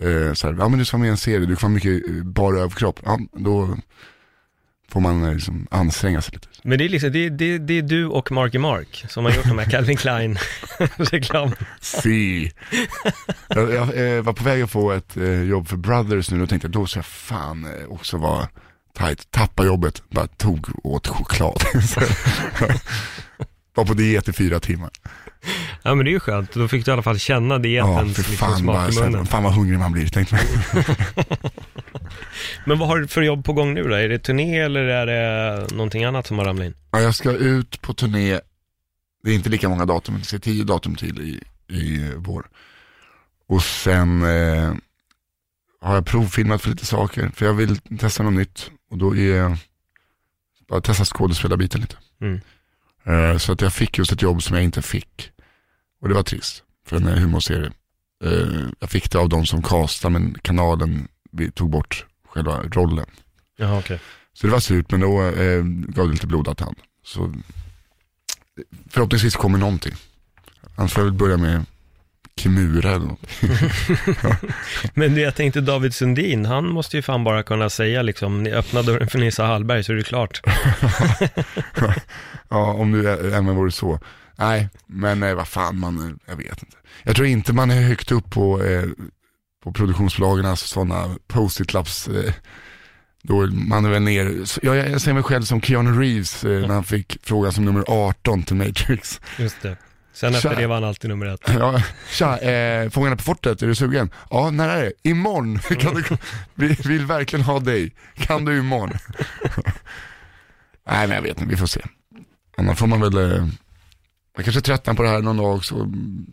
Eh, så här, ja men du ska vara med i en serie, du vara mycket eh, bara överkropp. Ja, då får man eh, liksom anstränga sig lite. Men det är liksom, det, det, det är du och Marky Mark som har gjort de här Calvin Klein-reklam. Si. jag jag eh, var på väg att få ett eh, jobb för Brothers nu och tänkte då ska jag fan också vara tight. Tappa jobbet, bara tog åt choklad. Var på diet i fyra timmar. Ja men det är ju skönt, då fick du i alla fall känna Ja, dietens för liksom, fan, bara, smak i munnen. fan vad hungrig man blir, tänkte man. Men vad har du för jobb på gång nu då? Är det turné eller är det någonting annat som har ramlat in? Ja, jag ska ut på turné, det är inte lika många datum, men det är tio datum till i, i vår. Och sen eh, har jag provfilmat för lite saker, för jag vill testa något nytt. Och då är bara testa skådespelarbiten lite. Mm. Eh, så att jag fick just ett jobb som jag inte fick. Och det var trist, för en humorserie. Eh, jag fick det av de som castade, men kanalen vi tog bort själva rollen. Jaha okej. Så det var surt, men då eh, gav det lite blodad tand. Så förhoppningsvis kommer någonting. Annars får jag väl börja med Kimura eller något. Men det jag tänkte David Sundin, han måste ju fan bara kunna säga liksom, ni öppnar dörren för Nissa Hallberg så är det klart. Ja, om du även vore så. Nej, men eh, vad fan, man, jag vet inte. Jag tror inte man är högt upp på, eh, på produktionsbolagen, alltså sådana post-it-lapps. Eh, då man är väl ner, så jag, jag ser mig själv som Keanu Reeves eh, när han fick frågan som nummer 18 till Matrix. Just det. Sen efter Tja. det var han alltid nummer ett. Ja, tja, eh, Fångarna på fortet, är du sugen? Ja, när är det? Imorgon! Kan du, vi vill verkligen ha dig. Kan du imorgon? Nej men jag vet inte, vi får se. Annars får man väl, eh, jag kanske tröttnar på det här någon dag mm,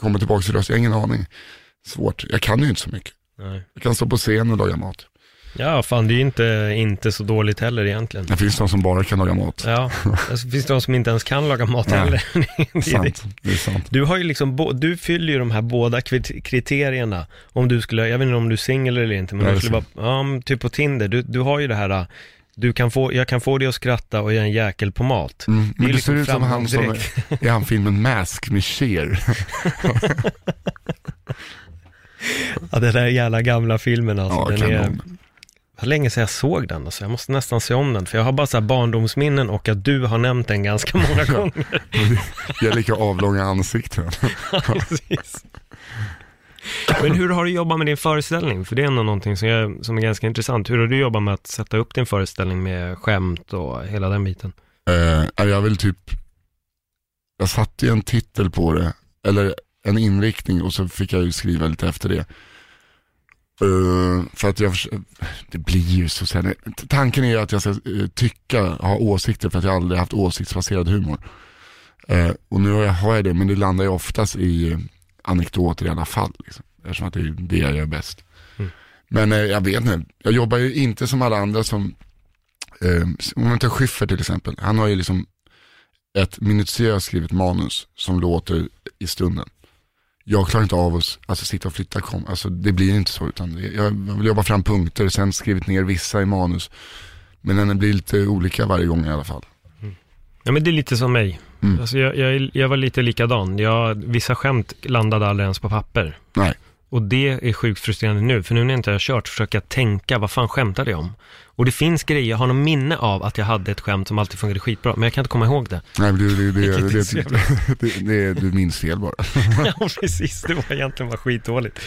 kommer tillbaka till röst, jag har ingen aning. Svårt, jag kan ju inte så mycket. Nej. Jag kan stå på scen och laga mat. Ja, fan det är ju inte, inte så dåligt heller egentligen. Det finns de som bara kan laga mat. Ja, alltså, finns det de som inte ens kan laga mat Nej. heller. Det är det. Sant, det är sant. Du har ju liksom, du fyller ju de här båda kriterierna. Om du skulle, jag vet inte om du är singel eller inte, men du är skulle vara, ja, typ på Tinder, du, du har ju det här, du kan få, jag kan få dig att skratta och jag är en jäkel på mat. Mm, men är du liksom ser ut som han som framgångsdirekt. är han filmen Mask med Cher. Ja, den där jävla gamla filmen alltså. Ja, den kanon. är, det var länge sedan jag såg den alltså. Jag måste nästan se om den. För jag har bara så här barndomsminnen och att du har nämnt den ganska många gånger. Jag är lika avlånga ansikten. Men hur har du jobbat med din föreställning? För det är ändå någonting som, jag, som är ganska intressant. Hur har du jobbat med att sätta upp din föreställning med skämt och hela den biten? Eh, jag vill typ, jag satte ju en titel på det, eller en inriktning och så fick jag ju skriva lite efter det. Eh, för att jag, det blir ju så sen, tanken är ju att jag ska eh, tycka, ha åsikter för att jag aldrig haft åsiktsbaserad humor. Eh, och nu har jag, har jag det, men det landar ju oftast i anekdoter i alla fall. Liksom, eftersom att det är det jag gör bäst. Mm. Men eh, jag vet inte, jag jobbar ju inte som alla andra som om man tar Schyffert till exempel, han har ju liksom ett minutiöst skrivet manus som låter i stunden. Jag klarar inte av att alltså, sitta och flytta kom, alltså det blir inte så utan jag, jag vill jobba fram punkter, sen skrivit ner vissa i manus. Men den blir lite olika varje gång i alla fall. Ja men det är lite som mig. Mm. Alltså, jag, jag, jag var lite likadan. Jag, vissa skämt landade aldrig ens på papper. Nej. Och det är sjukt frustrerande nu, för nu när jag inte har kört försöker jag tänka, vad fan skämtade jag om? Och det finns grejer, jag har någon minne av att jag hade ett skämt som alltid fungerade skitbra, men jag kan inte komma ihåg det. Nej, det, det, det, det, det, det, du minns fel bara. ja, precis, det var egentligen bara skitdåligt.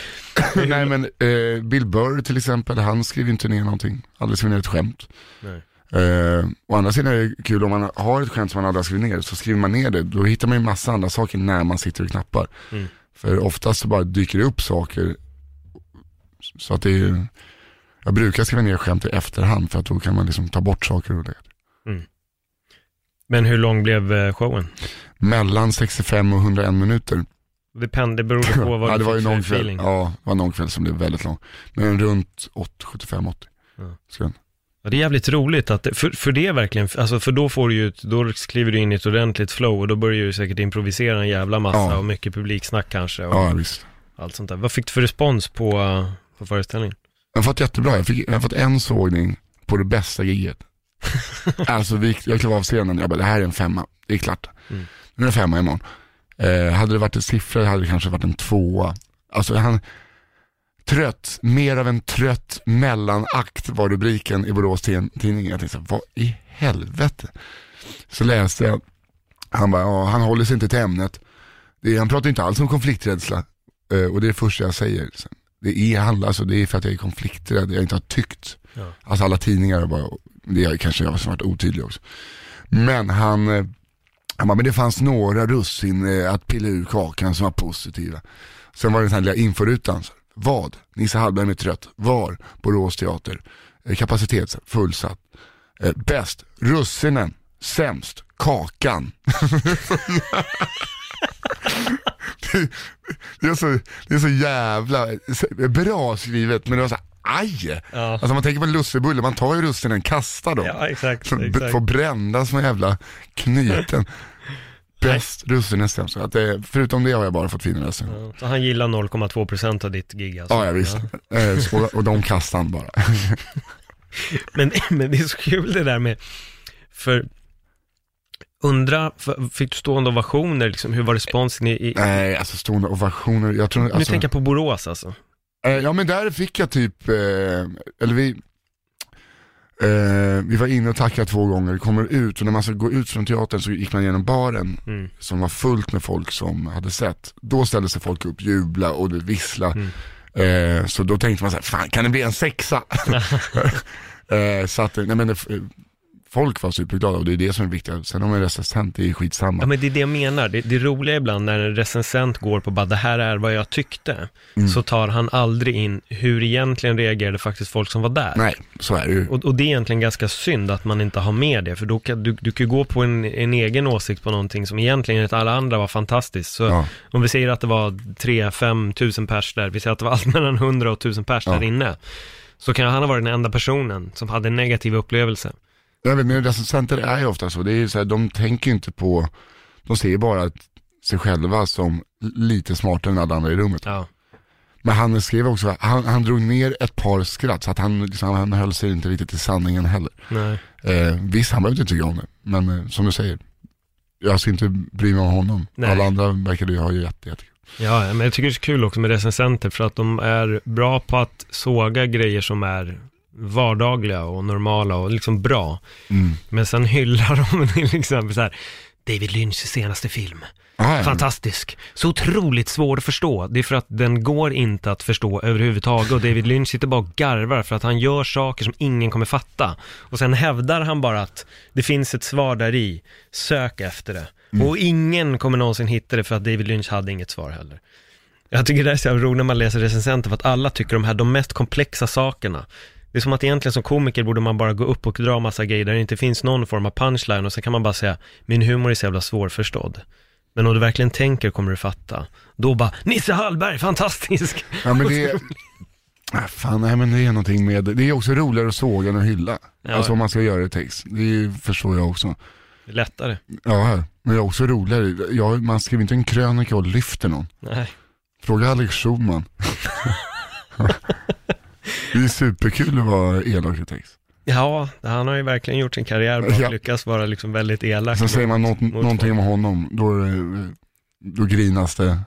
Nej men eh, Bill Burr till exempel, han skriver inte ner någonting. Aldrig skriver ner ett skämt. Nej. Eh, å andra sidan är det kul om man har ett skämt som man aldrig har skrivit ner, så skriver man ner det. Då hittar man ju massa andra saker när man sitter och knappar. Mm. För oftast så bara dyker det upp saker. Så att det är, jag brukar skriva ner skämt i efterhand för att då kan man liksom ta bort saker och det. Men hur lång blev eh, showen? Mellan 65 och 101 minuter. Det, pen, det berodde på vad ja, det var ju någon kväll, feeling. ja, det var någon kväll som blev väldigt lång. Men runt 75-80. Ja. Ja, det är jävligt roligt att, för, för det verkligen, alltså för då får du ju, då kliver du in i ett ordentligt flow och då börjar du säkert improvisera en jävla massa Ja. och mycket publiksnack kanske och Ja, visst. allt sånt där. Vad fick du för respons på, på föreställningen? Jag har fått jättebra, jag, fick, jag har fått en sågning på det bästa giget. alltså vi, jag klev av scenen, jag bara det här är en femma, det är klart. Mm. Nu är det femma imorgon. Eh, hade det varit en siffra hade det kanske varit en tvåa. Alltså han, trött, mer av en trött mellanakt var rubriken i Borås Tidning. Jag tänkte vad i helvete? Så läste jag, han bara, ja, han håller sig inte till ämnet. Det han pratar inte alls om konflikträdsla. Eh, och det är det första jag säger. Sen. Det är, handlar, alltså, det är för att jag är konflikträdd, jag inte har tyckt. Ja. Alltså alla tidningar, bara, det är kanske jag som varit otydlig också. Men han, eh, han bara, men det fanns några russin eh, att pilla ur kakan som var positiva. Sen var det den här lilla inforutan. Så, Vad? Nisse Hallberg är trött. Var? Borås teater. Eh, Kapacitet fullsatt. Eh, bäst? Russinen. Sämst? Kakan. det, det, är så, det är så jävla bra skrivet men det var så här, aj! Ja, Alltså man tänker på lussebulle, man tar ju russinen, kastar dem. ja exakt, exakt. Får brända som jävla knyten. Bäst russinen sämst. Så Att det, förutom det har jag bara fått fina recensioner. Ja, så han gillar 0,2% av ditt gig alltså? Ja, ja visst. Eh, så- och, och de kastar han bara. Men, men det är så kul det där med, för undra, fick du stående ovationer liksom, hur var responsen i, i Nej, alltså stående ovationer. Jag tror, nu alltså, tänker jag på Borås alltså. eh, ja men där fick jag typ, eh, eller vi, eh, vi var inne och tackade två gånger, kommer ut och när man ska gå ut från teatern så gick man igenom baren Mm. som var fullt med folk som hade sett. Då ställde sig folk upp, jubla och vissla. Mm. Eh, så då tänkte man så här, fan kan det bli en sexa? eh, så att, nej men det, folk var superglada och det är det som är viktigt. Sen om en recensent, det är skitsamma. Ja men det är det jag menar, det, det roliga ibland när en recensent går på bara det här är vad jag tyckte, Mm. så tar han aldrig in hur egentligen reagerade faktiskt folk som var där. Nej, så är det ju. Och, och det är egentligen ganska synd att man inte har med det, för då kan, du, du kan gå på en, en egen åsikt på någonting som egentligen enligt alla andra var fantastiskt. Så Ja. om vi säger att det var 3-5 tusen pers där, vi säger att det var allt mellan 100 och 1000 pers Ja. där inne, så kan han ha varit den enda personen som hade en negativ upplevelse. Jag vet, men recensenter är ju ofta så. Det är så här, de tänker ju inte på, de ser ju bara sig själva som lite smartare än alla andra i rummet. Ja. Men han skrev också, han, han drog ner ett par skratt så att han, liksom, han höll sig inte riktigt till sanningen heller. Nej. Eh, visst, han behövde inte tycka om det, men eh, som du säger, jag ska inte bry mig om honom. Nej. Alla andra verkar ju ha jätte, jättekul. Ja, men jag tycker det är så kul också med recensenter för att de är bra på att såga grejer som är vardagliga och normala och liksom bra. Mm. Men sen hyllar de till exempel så här, David Lynchs senaste film. Ah, ja. Fantastisk. Så otroligt svår att förstå. Det är för att den går inte att förstå överhuvudtaget och David Lynch sitter bara och garvar för att han gör saker som ingen kommer fatta. Och sen hävdar han bara att det finns ett svar där i. sök efter det. Och ingen kommer någonsin hitta det för att David Lynch hade inget svar heller. Jag tycker det är så roligt när man läser recensenter för att alla tycker de här, de mest komplexa sakerna. Det är som att egentligen som komiker borde man bara gå upp och dra massa grejer där det inte finns någon form av punchline och sen kan man bara säga, min humor är så jävla svårförstådd. Men om du verkligen tänker kommer du fatta. Då bara, Nisse Hallberg, fantastisk! Ja men det är, ah, fan nej men det är någonting med, det är också roligare att såga än att hylla. Ja. Alltså om man ska göra det text, det förstår jag också. Det är lättare. Ja, men det är också roligare, jag, man skriver inte en krönika och lyfter någon. Nej. Fråga Alex Schulman. det är superkul att vara elak i text. Ja, han har ju verkligen gjort sin karriär att Ja. lyckas vara liksom väldigt elak. Sen säger man något, någonting om honom, då, det- då grinas det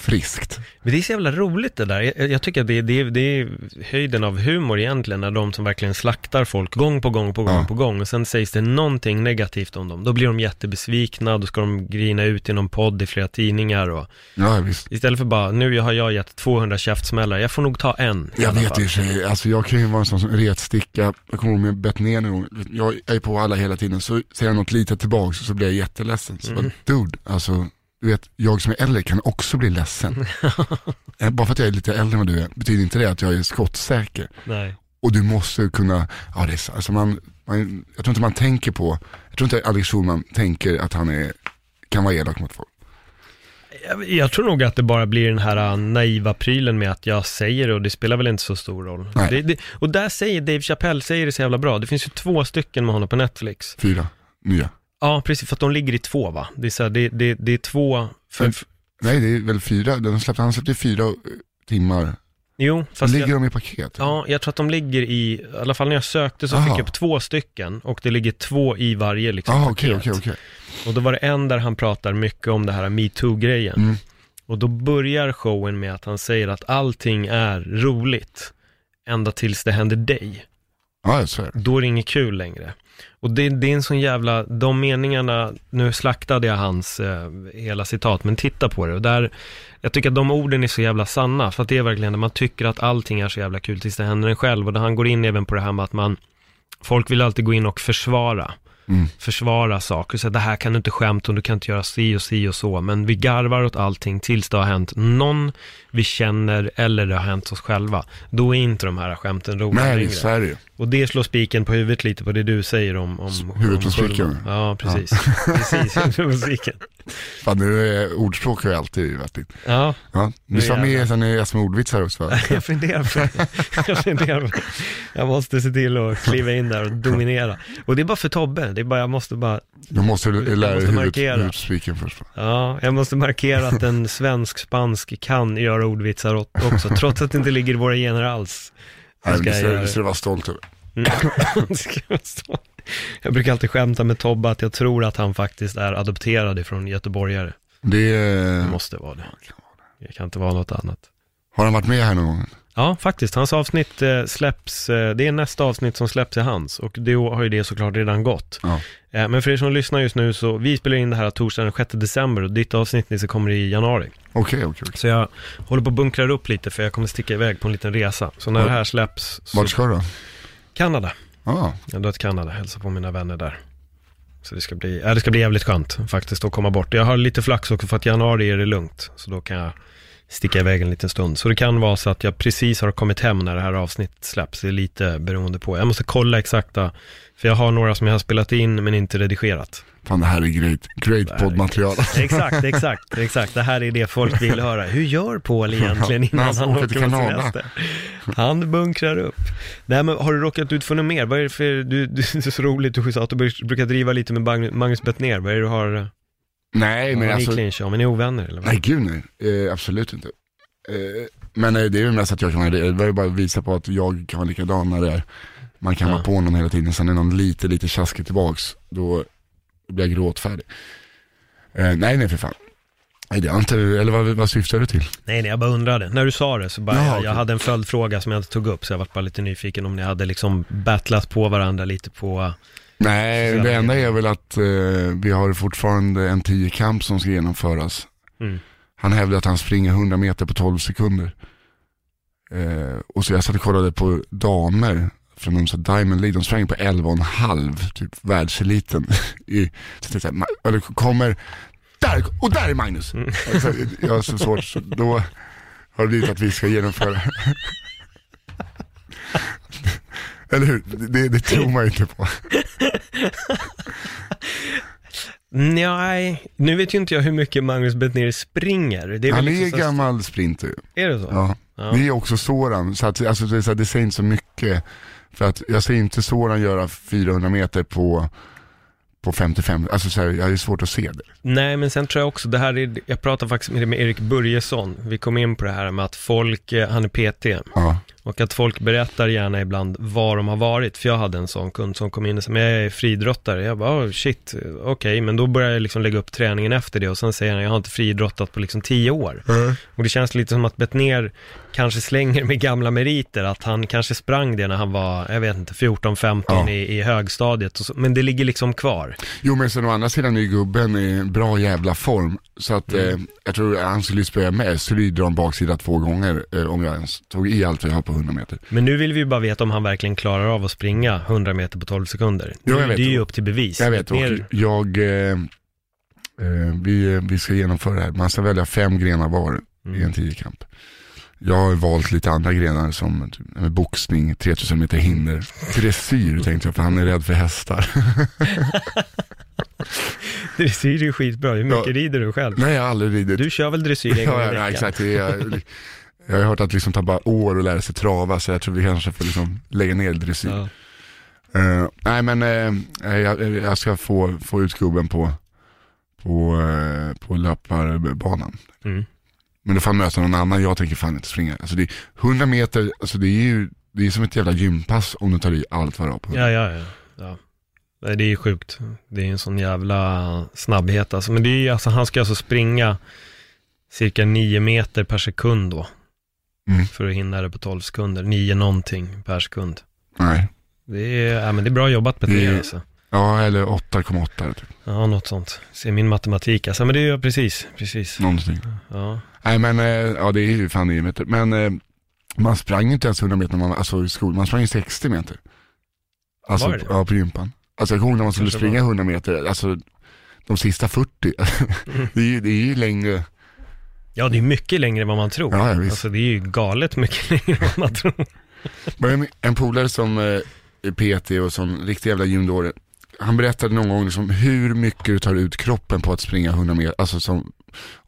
friskt. Men det är så jävla roligt det där. Jag, jag tycker att det, det, det är höjden av humor egentligen, när de som verkligen slaktar folk gång på gång på gång Ja. på gång och sen sägs det någonting negativt om dem. Då blir de jättebesvikna, då ska de grina ut i någon podd i flera tidningar och Ja visst. istället för bara, nu har jag gett 200 käftsmällar, jag får nog ta en. Jag vet i sig, alltså jag kan ju vara en sån som retsticka, jag kommer ihåg med Betnér någon jag är på alla hela tiden, så säger jag något litet tillbaks och så blir jag jätteledsen. Så Mm. dude, alltså, du vet, jag som är äldre kan också bli ledsen. Eh, Bara för att jag är lite äldre än vad du är, betyder inte det att jag är skottsäker. Nej. Och du måste kunna, ja det är så, alltså man, man, jag tror inte man tänker på, jag tror inte Alex Schulman tänker att han är, kan vara elak mot folk. Jag, jag tror nog att det bara blir den här äh, naiva prylen med att jag säger det och det spelar väl inte så stor roll. Det, det, och där säger Dave Chappelle, säger det så jävla bra. Det finns ju två stycken med honom på Netflix. Fyra, nya. Ja, precis, för att de ligger i två va? Det är, så här, det, det, det är två, för, Men- Nej det är väl fyra, den släppte, han släppte fyra eh, timmar. jo, fast Ligger jag, de i paket? ja, jag tror att de ligger i, i alla fall när jag sökte så Aha. fick jag upp två stycken och det ligger två i varje liksom Ah, paket. okej, okej, okej. Och då var det en där han pratar mycket om det här metoo-grejen. Mm. Och då börjar showen med att han säger att allting är roligt, ända tills det händer dig. Ja, är det. Då är det inget kul längre. Och det, det är en sån jävla, de meningarna, nu slaktade jag hans eh, hela citat, men titta på det. Och där, jag tycker att de orden är så jävla sanna, för att det är verkligen när man tycker att allting är så jävla kul tills det händer en själv. Och där han går in även på det här med att man, folk vill alltid gå in och försvara. Mm. Försvara saker, så det här kan du inte skämta om, du kan inte göra si och si och så. Men vi garvar åt allting tills det har hänt någon vi känner eller det har hänt oss själva. Då är inte de här skämten roliga Nej, längre. så är det. Och det slår spiken på huvudet lite på det du säger om... om Huvudet på spiken. Ja, precis. Precis, huvudet på spiken. Fan, nu är ordspråk har ju alltid vettigt. Ja, Ja, Nu du sa med sen i SM ordvitsar också va? jag funderar på jag funderar på Jag måste se till att kliva in där och dominera. Och det är bara för Tobbe, det är bara, jag måste bara, Då måste du lära dig huvudet, huvudspiken först va? ja, jag måste markera att en svensk-spansk kan göra ordvitsar också, trots att det inte ligger i våra gener alls. Nej, det ska, det det. ska du vara stolt över. Mm. Jag brukar alltid skämta med Tobbe att jag tror att han faktiskt är adopterad ifrån göteborgare. Det Det måste vara det. Det kan inte vara något annat. har han varit med här någon gång? Ja, faktiskt. Hans avsnitt eh, släpps, eh, det är nästa avsnitt som släpps i hans och då har ju det såklart redan gått. Ja. Eh, men för er som lyssnar just nu så, vi spelar in det här torsdagen den 6 december och ditt avsnitt Nisse, kommer i januari. Okej, okej, okej. Så jag håller på att bunkra upp lite för jag kommer sticka iväg på en liten resa. Så när Var- det här släpps, så... Vart ska du då? Kanada. Ja, Jag drar till Kanada, hälsa på mina vänner där. Så det ska bli, ja, det ska bli jävligt skönt faktiskt att komma bort. Jag har lite flax också för att januari är det lugnt. Så då kan jag sticka iväg en liten stund. Så det kan vara så att jag precis har kommit hem när det här avsnittet släpps. Det är lite beroende på. Jag måste kolla exakta, för jag har några som jag har spelat in men inte redigerat. fan det här är great, great poddmaterial. Exakt, exakt, exakt. Det här är det folk vill höra. Hur gör Paul egentligen innan han han åker på semester? Han bunkrar upp. Nej men har du råkat ut för något mer? Vad är det för, du, du det är så roligt, du sa att du bruk- brukar driva lite med Magnus Bettner. Vad är det du har, Nej, men har ni alltså, clinch om? Är ni ovänner eller? Vad? nej gud nej, eh, absolut inte. Eh, Men eh, det är ju mest att jag kan det var ju bara att visa på att jag kan vara likadan när det är, man kan Ja. vara på någon hela tiden, sen är någon lite, lite tjaskig tillbaks, då blir jag gråtfärdig. Eh, nej, nej för fan. Nej, det har inte, eller vad, vad syftar du till? Nej, nej, jag bara undrade. När du sa det så bara, Ja, jag, jag hade en följdfråga som jag inte tog upp, så jag var bara lite nyfiken om ni hade liksom battlat på varandra lite på... Nej, det enda är väl att eh, vi har fortfarande en 10-kamp som ska genomföras. Mm. Han hävdar att han springer 100 meter på 12 sekunder. Eh, och så jag satt och kollade på damer från någon sån Diamond League, de sprang på 11,5, typ världseliten. I, så jag tänkte, "Ma- eller kommer, där, och där är Magnus! Mm. Alltså, jag har så svårt, så då har det blivit att vi ska genomföra. eller hur? Det, det tror man ju inte på. Nej, nu vet ju inte jag hur mycket Magnus Bettner springer. Det är Han väl är liksom så- gammal sprinter. Är det så? Ja. Ja. Det är också Soran, så att, alltså, det, är så här, det säger inte så mycket. För att jag ser inte Soran göra 400 meter på, på 55, alltså så här, jag ju svårt att se det. Nej, men sen tror jag också, det här är, jag pratade faktiskt med, med Erik Börjesson, vi kom in på det här med att folk, eh, han är PT, Ja, och att folk berättar gärna ibland var de har varit, för jag hade en sån kund som kom in och sa, men jag är friidrottare, jag bara, oh, shit, okej, men då börjar jag liksom lägga upp träningen efter det, och sen säger han, jag har inte friidrottat på liksom tio år. Och det känns lite som att Bettner kanske slänger med gamla meriter, att han kanske sprang det när han var, jag vet inte, 14-15 Ja. i, i högstadiet, så, men det ligger liksom kvar. Jo men sen å andra sidan är gubben i bra jävla form. Så att Mm. eh, jag tror han skulle spöa med, dra en baksida två gånger eh, om jag ens tog i allt jag har på 100 meter. Men nu vill vi ju bara veta om han verkligen klarar av att springa 100 meter på 12 sekunder. Jo, vet. det är ju upp till bevis. Jag vet, Mer, jag, eh, eh, vi, vi ska genomföra det här. Man ska välja fem grenar var i Mm. en tiokamp. Jag har valt lite andra grenar som typ, boxning, 3000 meter hinder, dressyr tänkte jag för han är rädd för hästar. dressyr är ju skitbra. Hur mycket Ja. rider du själv? Nej jag har aldrig ridit. Du kör väl dressyr en gång i ja, ja, veckan? exakt. Jag har hört att det liksom tar bara år att lära sig trava så jag tror vi kanske får liksom lägga ner dressyr. Ja. Eh, nej men eh, jag, jag ska få, få ut gubben på, på, uh, på löparbanan. Mm. Men då får han möta någon annan, jag tänker fan inte springa. Alltså det är 100 meter, alltså det är ju det är som ett jävla gympass om du tar i allt vad du har på. ja, ja, ja. ja. Nej, det är ju sjukt. Det är en sån jävla snabbhet alltså. Men det är alltså, han ska alltså springa cirka 9 meter per sekund då. Mm. För att hinna det på 12 sekunder. 9 någonting per sekund. Nej. Det är, ja, men det är bra jobbat Det Petter är- alltså. Ja, eller 8,8 typ. Ja, något sånt. Se min matematik alltså. Men det är ju precis, precis. Någonting. Ja. Nej men, eh, ja det är ju fan 9 meter. Men eh, man sprang inte ens 100 meter när man, alltså i skolan, man sprang ju 60 meter. Alltså, Var det det? ja på gympan. Alltså jag kommer ihåg när man skulle springa 100 meter, alltså de sista 40, det, är ju, det är ju längre, Ja, det är mycket längre än vad man tror. Ja, ja, visst. Alltså det är ju galet mycket längre än vad man tror. Men en, en polare som eh, PT och som riktig jävla gymdåre, han berättade någon gång liksom hur mycket du tar ut kroppen på att springa 100 meter, alltså som,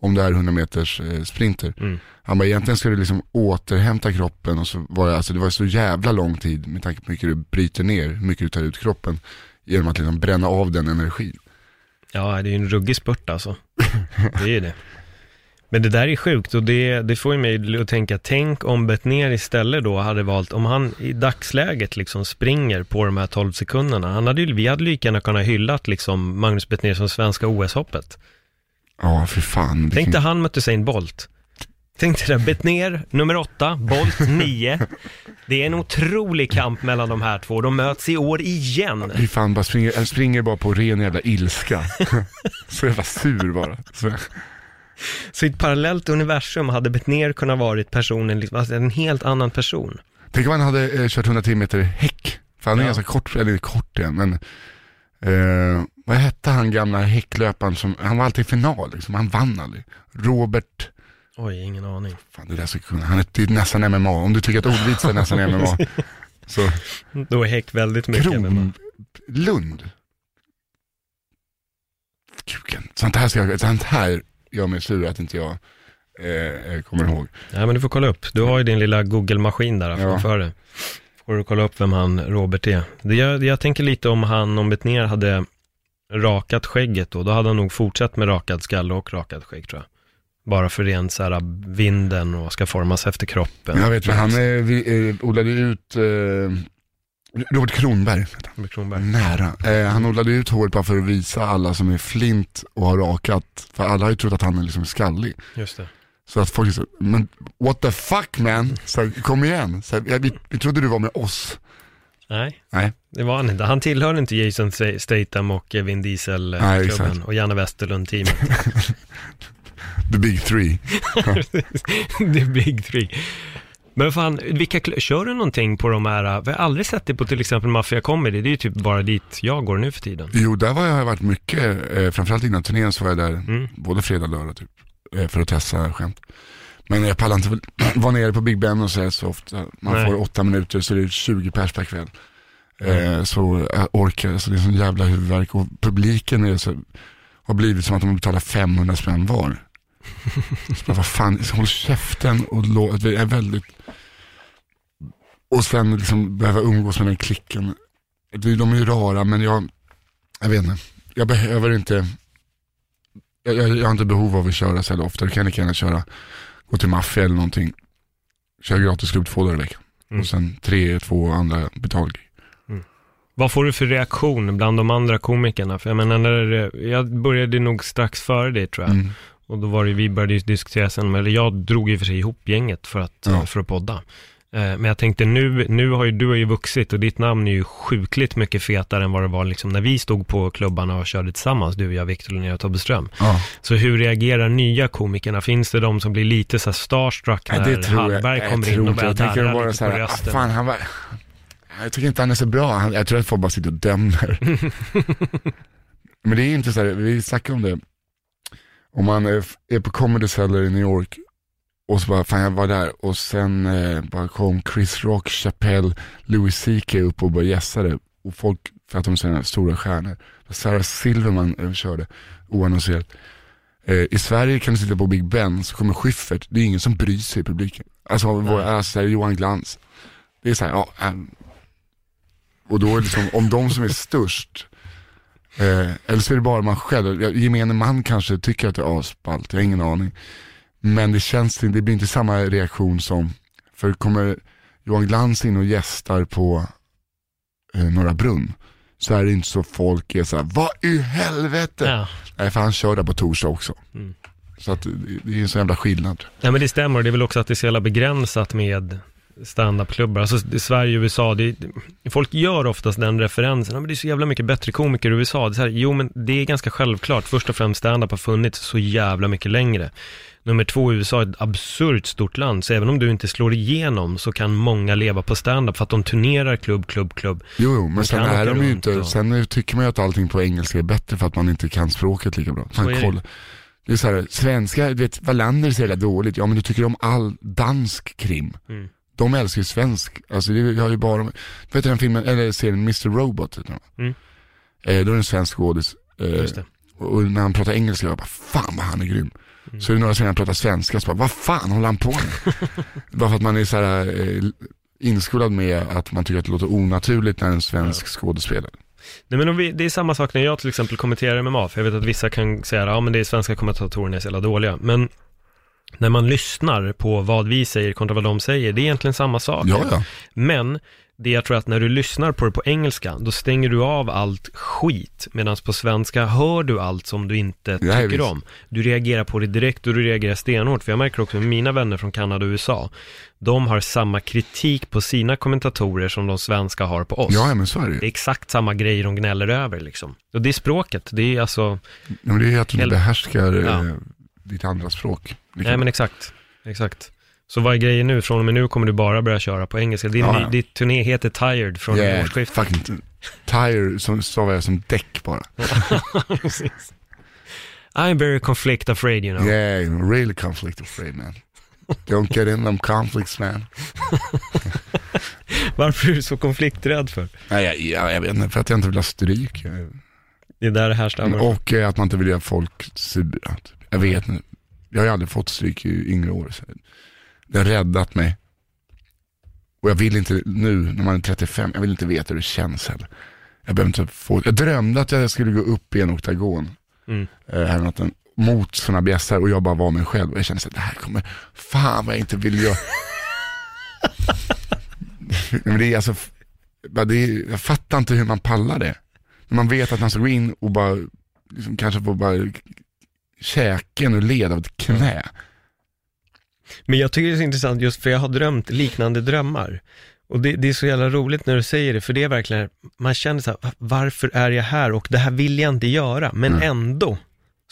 om det är 100 meters eh, sprinter. Mm. Han bara egentligen ska du liksom återhämta kroppen och så var det, alltså det var så jävla lång tid med tanke på hur mycket du bryter ner, hur mycket du tar ut kroppen genom att liksom bränna av den energin. Ja, det är ju en ruggig spurt alltså. Det är ju det. Men det där är sjukt och det, det får ju mig att tänka, tänk om Bettner istället då hade valt, om han i dagsläget liksom springer på de här 12 sekunderna, han hade ju, vi hade lika gärna kunnat hyllat liksom Magnus Bettner som svenska OS-hoppet. Ja, för fan. Tänk dig han mötte Usain Bolt. Tänk dig där, Bettner nummer åtta, Bolt nio. Det är en otrolig kamp mellan de här två, de möts i år igen. Fy fan, bara springer, jag springer bara på ren jävla ilska. så jävla sur bara. Så, Så i ett parallellt universum hade Bettner kunnat varit personen, liksom, alltså en helt annan person. tänk om han hade eh, kört 110 meter häck. För han är Ja. ganska kort, eller kort igen, men eh, vad hette han gamla häcklöparen som, han var alltid i final liksom, han vann aldrig. Robert, Oj, ingen aning. fan det där jag kunna, han är det är nästan MMA, om du tycker att ordvitsar är nästan MMA. Så, Då är Häck väldigt mycket med Kronlund. Kuken, sånt här, ska jag, sånt här gör mig sur att inte jag eh, kommer ihåg. Ja, men du får kolla upp. Du har ju din lilla Google-maskin där Ja. framför dig. Får du kolla upp vem han, Robert är. Det, jag, jag tänker lite om han, om Bettner hade rakat skägget då, då hade han nog fortsatt med rakad skalle och rakat skägg tror jag. Bara för rent så här vinden och ska formas efter kroppen. Jag vet, men han eh, vi, eh, odlade ut, eh, Robert Kronberg. Med Kronberg. nära. Eh, han odlade ut håret bara för att visa alla som är flint och har rakat, för alla har ju trott att han är liksom skallig. Just det. Så att folk säger, men what the fuck man, så här, kom igen, så här, jag- vi, vi trodde du var med oss. Nej, Nej, det var han inte. Han tillhör inte Jason Statham och eh, Vin Diesel-klubben exakt. och Janne Westerlund-teamet. the big three. The big three. Men fan, vilka, kl- kör du någonting på de här, vi har aldrig sett det på till exempel Mafia Comedy, det är ju typ bara dit jag går nu för tiden. Jo, där var jag varit mycket, eh, framförallt innan turnén så var jag där Mm. både fredag och lördag typ, eh, för att testa skämt. Men jag pallar inte vara nere på Big Ben och så, så ofta. Man Nej. får åtta minuter så det är 20 pers per kväll. Eh, så jag orkar, så det är sån jävla huvudvärk och publiken är så, har blivit som att de betalar 500 spänn var. Så vad fan, håll käften och lå, det är väldigt... Och sen liksom behöva umgås med den klicken. De är ju rara men jag, jag vet inte, jag behöver inte, jag, jag, jag har inte behov av att köra så jävla ofta. Jag kan lika gärna köra, gå till maffia eller någonting. Köra gratis klubb två dagar i veckan. Mm. Och sen tre, två andra betalgrejer. Vad får du för reaktion bland de andra komikerna? För jag menar, jag började nog strax före det tror jag. Mm. Och då var det, vi började ju diskutera sen, eller jag drog i och för sig ihop gänget för att, Ja. för att podda. Eh, Men jag tänkte nu, nu har ju du har ju vuxit och ditt namn är ju sjukligt mycket fetare än vad det var liksom när vi stod på klubbarna och körde tillsammans, du, jag, Victor Linnér och Tobbe Ström. Ja. Så hur reagerar nya komikerna? Finns det de som blir lite så här starstruck när det jag. Hallberg jag kommer tror in och börjar Jag darra lite så på här, ah, rösten? fan han var, jag tycker inte han är så bra. Jag tror att folk bara sitter och dömer. Men det är inte så här, vi snackade om det. Om man är, på Comedy Cellar i New York och så bara, fan jag var där och sen eh, bara kom Chris Rock, Chappelle, Louis CK upp och bara gästade. Och folk, för att de är sådana stora stjärnor. Sarah Silverman eh, körde oannonserat. Eh, I Sverige kan du sitta på Big Ben så kommer Schyffert, det är ingen som bryr sig i publiken. Alltså, vår, alltså här, Johan Glans. Det är så här, ja, ähm. och då är det liksom, om de som är störst, eh, eller så är det bara man själv, gemene man kanske tycker att det är asballt, jag har ingen aning. Men det känns, det blir inte samma reaktion som, för kommer Johan Glans in och gästar på eh, Norra Brunn, så är det inte så folk är så här, vad i helvete? Ja. Nej, för han kör där på torsdag också. Mm. Så att det, är en sån jävla skillnad. Ja men det stämmer, det är väl också att det är så jävla begränsat med standupklubbar. Alltså det- Sverige och USA, det, folk gör oftast den referensen, ja, men det är så jävla mycket bättre komiker i USA. Det är här, jo men det är ganska självklart, först och främst standup har funnits så jävla mycket längre. Nummer två, USA är ett absurt stort land, så även om du inte slår igenom så kan många leva på standup för att de turnerar klubb, klubb, klubb. Jo, jo men sen är de ju inte, och- sen tycker man ju att allting på engelska är bättre för att man inte kan språket lika bra. Fan, det. kolla. Det är så här, svenska, du vet, Wallander är så jävla dåligt, ja men du tycker om all dansk krim. Mm. De älskar ju svensk, alltså jag har ju bara, du vet den filmen, eller serien Mr. Robot, heter. Mm. Eh, då är det en svensk skådis. Eh, och, när han pratar engelska, jag bara, fan vad han är grym. Mm. Så är det några som han pratar svenska, så bara, vad fan håller han på med? bara för att man är så här eh, inskolad med att man tycker att det låter onaturligt när en svensk skådespelare. Nej men vi, det är samma sak när jag till exempel kommenterar MMA, för jag vet att vissa kan säga, ja men det är svenska kommentatorerna är så jävla dåliga, men när man lyssnar på vad vi säger kontra vad de säger, det är egentligen samma sak. Ja, ja. Men det jag tror att när du lyssnar på det på engelska, då stänger du av allt skit. Medan på svenska hör du allt som du inte Ja, tycker visst. om. Du reagerar på det direkt och du reagerar stenhårt. För jag märker också med mina vänner från Kanada och USA, de har samma kritik på sina kommentatorer som de svenska har på oss. Ja, men så är det Det är exakt samma grejer de gnäller över liksom. Och det är språket, det är alltså, Ja, men det är att du Hel- behärskar eh, Ja. Ditt andra språk. Kan- nej men exakt, exakt. Så vad är grejen nu? Från och med nu kommer du bara börja köra på engelska. Din, Ja, ja. Ditt turné heter Tired från yeah, årsskiftet. fucking tire, som stavar jag som däck bara. Precis. I'm very conflict afraid you know. Yeah, really conflict afraid man. Don't get in them conflicts man. Varför är du så konflikträdd för? Nej, jag, jag, jag vet inte, för att jag inte vill ha stryk. Det är där det härstammar. Och eh, att man inte vill göra folk sura. typ. Jag vet inte. Jag har ju aldrig fått stryk i yngre år. Så det har räddat mig. Och jag vill inte nu, när man är 35, jag vill inte veta hur det känns heller. Jag behöver inte få, jag drömde att jag skulle gå upp i en oktagon Mm. eh, här natten. mot sådana bjässar och jag bara var mig själv och jag kände att det här kommer, fan vad jag inte vill göra. Men det är alltså, det är, jag fattar inte hur man pallar det. När man vet att man ska gå in och bara, liksom, kanske få bara käken och led av ett knä. Men jag tycker det är så intressant just för jag har drömt liknande drömmar. Och det, det är så jävla roligt när du säger det, för det är verkligen, man känner så här, varför är jag här och det här vill jag inte göra, men Mm. ändå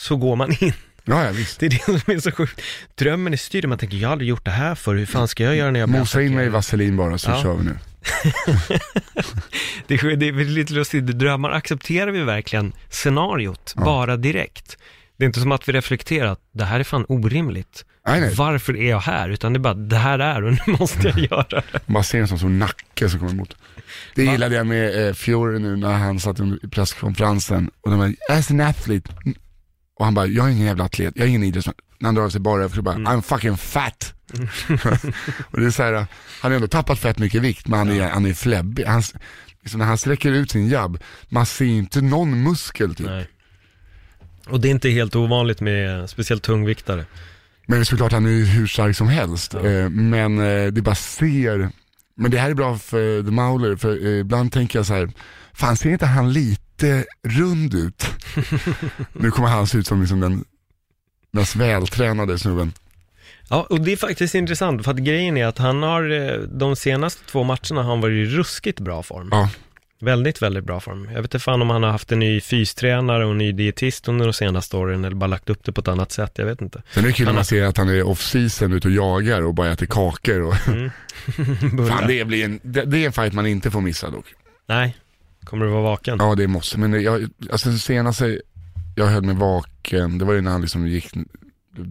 så går man in. Ja, ja visst. Det är det som är så sjukt. Drömmen är styrd, man tänker, jag har aldrig gjort det här för hur fan ska jag göra när jag blir Mosa in mig i vaselin bara så Ja. kör vi nu. det, är, det är lite lustigt, drömmar accepterar vi verkligen scenariot, Ja. bara direkt. Det är inte som att vi reflekterar att det här är fan orimligt. Nej, nej. Varför är jag här? Utan det är bara, det här är och nu måste jag göra det. Man ser en sån stor nacke som kommer emot. Det Va? gillade jag med eh, Fiore nu när han satt i presskonferensen och de bara, as an athlete. Och han bara, jag är ingen jävla atlet, jag är ingen idrottsman. När han drar av sig bara så bara, I'm fucking fat. och det är så här, han har ändå tappat fett mycket vikt men han är, han är fläbbig. Han, liksom, när han sträcker ut sin jabb, man ser inte någon muskel typ. Nej. Och det är inte helt ovanligt med speciellt tungviktare. Men såklart han är ju hur stark som helst. Ja. Eh, men eh, det bara ser, men det här är bra för The Mauler, för eh, ibland tänker jag så här, fan ser inte han lite rund ut? nu kommer han se ut som liksom den mest vältränade snubben. Ja, och det är faktiskt intressant, för att grejen är att han har, de senaste två matcherna har han varit i ruskigt bra form. Ja. Väldigt, väldigt bra form. Jag vet inte fan om han har haft en ny fystränare och en ny dietist under de senaste åren, eller bara lagt upp det på ett annat sätt, jag vet inte. Sen är det kul när man ser att han är off-season ute och jagar och bara äter kakor. Och Mm. fan, det, blir en, det, det är en fight man inte får missa dock. Nej, kommer du vara vaken? Ja det måste, men jag, alltså senaste jag höll mig vaken, det var ju när han liksom gick,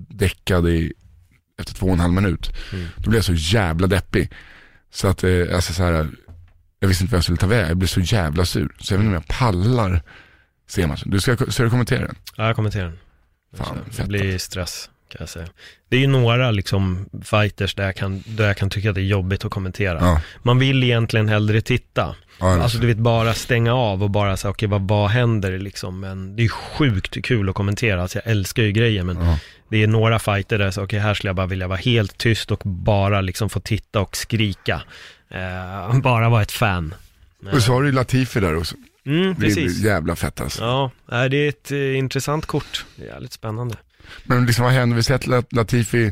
däckade i, efter två och en halv minut. Mm. Då blev jag så jävla deppig. Så att, eh, alltså så här, jag visste inte vad jag skulle ta vägen, jag blev så jävla sur. Så jag vet inte om jag pallar se matchen. Du ska, ska du kommentera den? Ja, jag kommenterar den. Fan, det blir stress, kan jag säga. Det är ju några liksom fighters där jag kan, där jag kan tycka att det är jobbigt att kommentera. Ja. Man vill egentligen hellre titta. ja Alltså du vet, bara stänga av och bara säga, okej vad, vad händer liksom? Men det är sjukt kul att kommentera, alltså jag älskar ju grejer, men ja. det är några fighter där så, okej här skulle jag bara vilja vara helt tyst och bara liksom få titta och skrika. Eh, bara vara ett fan. Och så har du Latifi där också. Mm, Det blir precis. jävla fett alltså. Ja, det är ett eh, intressant kort. Det är jävligt spännande. Men liksom vad händer? Vi Lat- Latifi,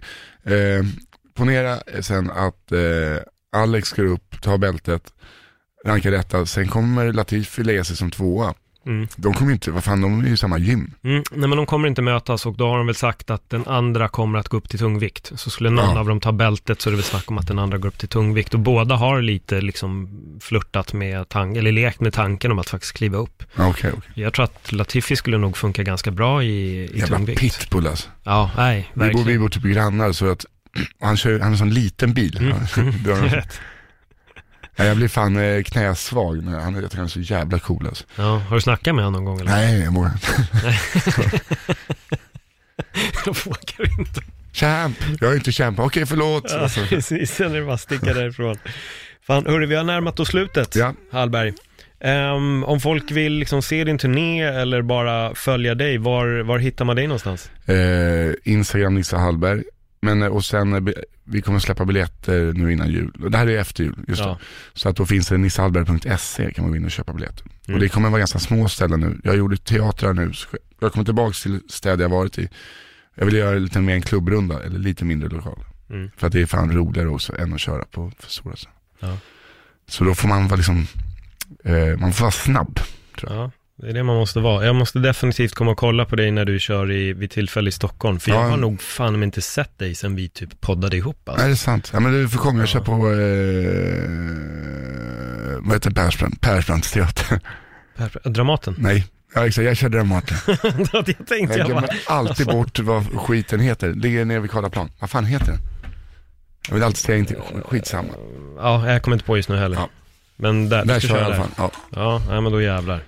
eh, ponera sen att eh, Alex går upp, tar bältet, rankar detta, sen kommer Latifi lägga sig som tvåa. Mm. De kommer inte, vad fan de är ju i samma gym. Mm, nej men de kommer inte mötas och då har de väl sagt att den andra kommer att gå upp till tungvikt. Så skulle någon Ja. av dem ta bältet så är det väl snack om att den andra går upp till tungvikt. Och båda har lite liksom flörtat med tanken, eller lekt med tanken om att faktiskt kliva upp. Ja, Okej, okej. Jag tror att Latifi skulle nog funka ganska bra i, i Jävla tungvikt. pitbull alltså. Ja, nej, Vi bor, vi verkligen. bor typ grannar så att, han kör, han har en sån liten bil. Mm. Drar Jag han- vet. Ja, jag blir fan eh, knäsvag, när han, jag tycker han är så jävla cool alltså. Ja, har du snackat med honom någon gång eller? Nej, jag vågar inte. Jag vågar inte. Champ, jag är inte champ, okej förlåt. Ja, Alltså, precis, sen är det bara att sticka därifrån. Fan, hörru, vi har närmat oss slutet, Ja. Hallberg. Ehm, om folk vill liksom se din turné eller bara följa dig, var, var hittar man dig någonstans? eh, Instagram Nisse Hallberg. Men, eh, och sen, eh, be- vi kommer släppa biljetter nu innan jul. Det här är efter jul, just Ja. Så att då finns det nissehallberg.se kan man gå in och köpa biljetter. Mm. Och det kommer vara ganska små ställen nu. Jag gjorde teatrar nu, så jag kommer tillbaka till städer jag varit i. Jag vill göra lite mer en klubbrunda, eller lite mindre lokal. Mm. För att det är fan roligare också än att köra på för stora. Ja. Så då får man vara liksom, eh, man får vara snabb. Ja, det är det man måste vara. Jag måste definitivt komma och kolla på dig när du kör i, vid tillfälle i Stockholm. För jag Ja. har nog fan inte sett dig sen vi typ poddade ihop alltså. Nej det är sant. Ja men du får komma, jag Ja. kör på, eh, vad heter det, Persbrandt, Persbrandts teater. Per- Dramaten? Nej, ja, exakt, jag kör Dramaten. jag tänkte Jag jag bara, glömmer alltid bort vad skiten heter. Ligger nere vid Karlaplan. Vad fan heter den? Jag vill alltid säga inte, skitsamma. ja, jag kommer inte på just nu heller. Ja. Men där, Där ska kör jag i alla fall. Ja. Ja, nej, men då jävlar.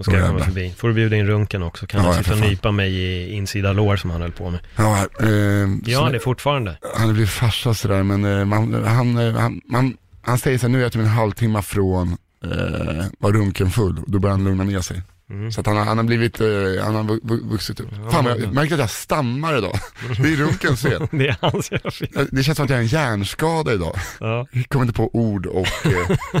Då ska jag komma förbi. Får du bjuda in Runken också, kan Ja, han ja, sitta och fan. nypa mig i insida lår som han höll på med. Ja, eh, Ja, det är fortfarande. Han har blivit farsa sådär, men eh, man, han, eh, han, man, han säger så här, nu är jag typ en halvtimme från eh, var runken full, då börjar han lugna ner sig. Så att han, han har blivit, eh, han har vu- vu- vuxit upp. Fan vad jag, jag märkte att jag stammar idag. Det är runkens fel. Det är hans fel. Det känns som att jag har en hjärnskada idag. Ja. Jag kommer inte på ord och... Eh,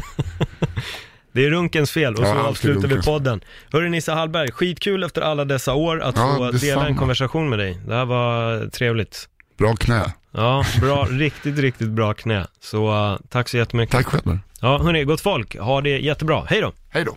Det är Runkens fel och Ja, så alltid avslutar vi podden. Hörru Nisse Hallberg, skitkul efter alla dessa år att Ja, få dela detsamma. en konversation med dig. Det här var trevligt. bra knä. Ja, bra, riktigt, riktigt bra knä. Så uh, tack så jättemycket. Tack själv. Ja, hörni, gott folk, ha det jättebra. Hej då! Hej då.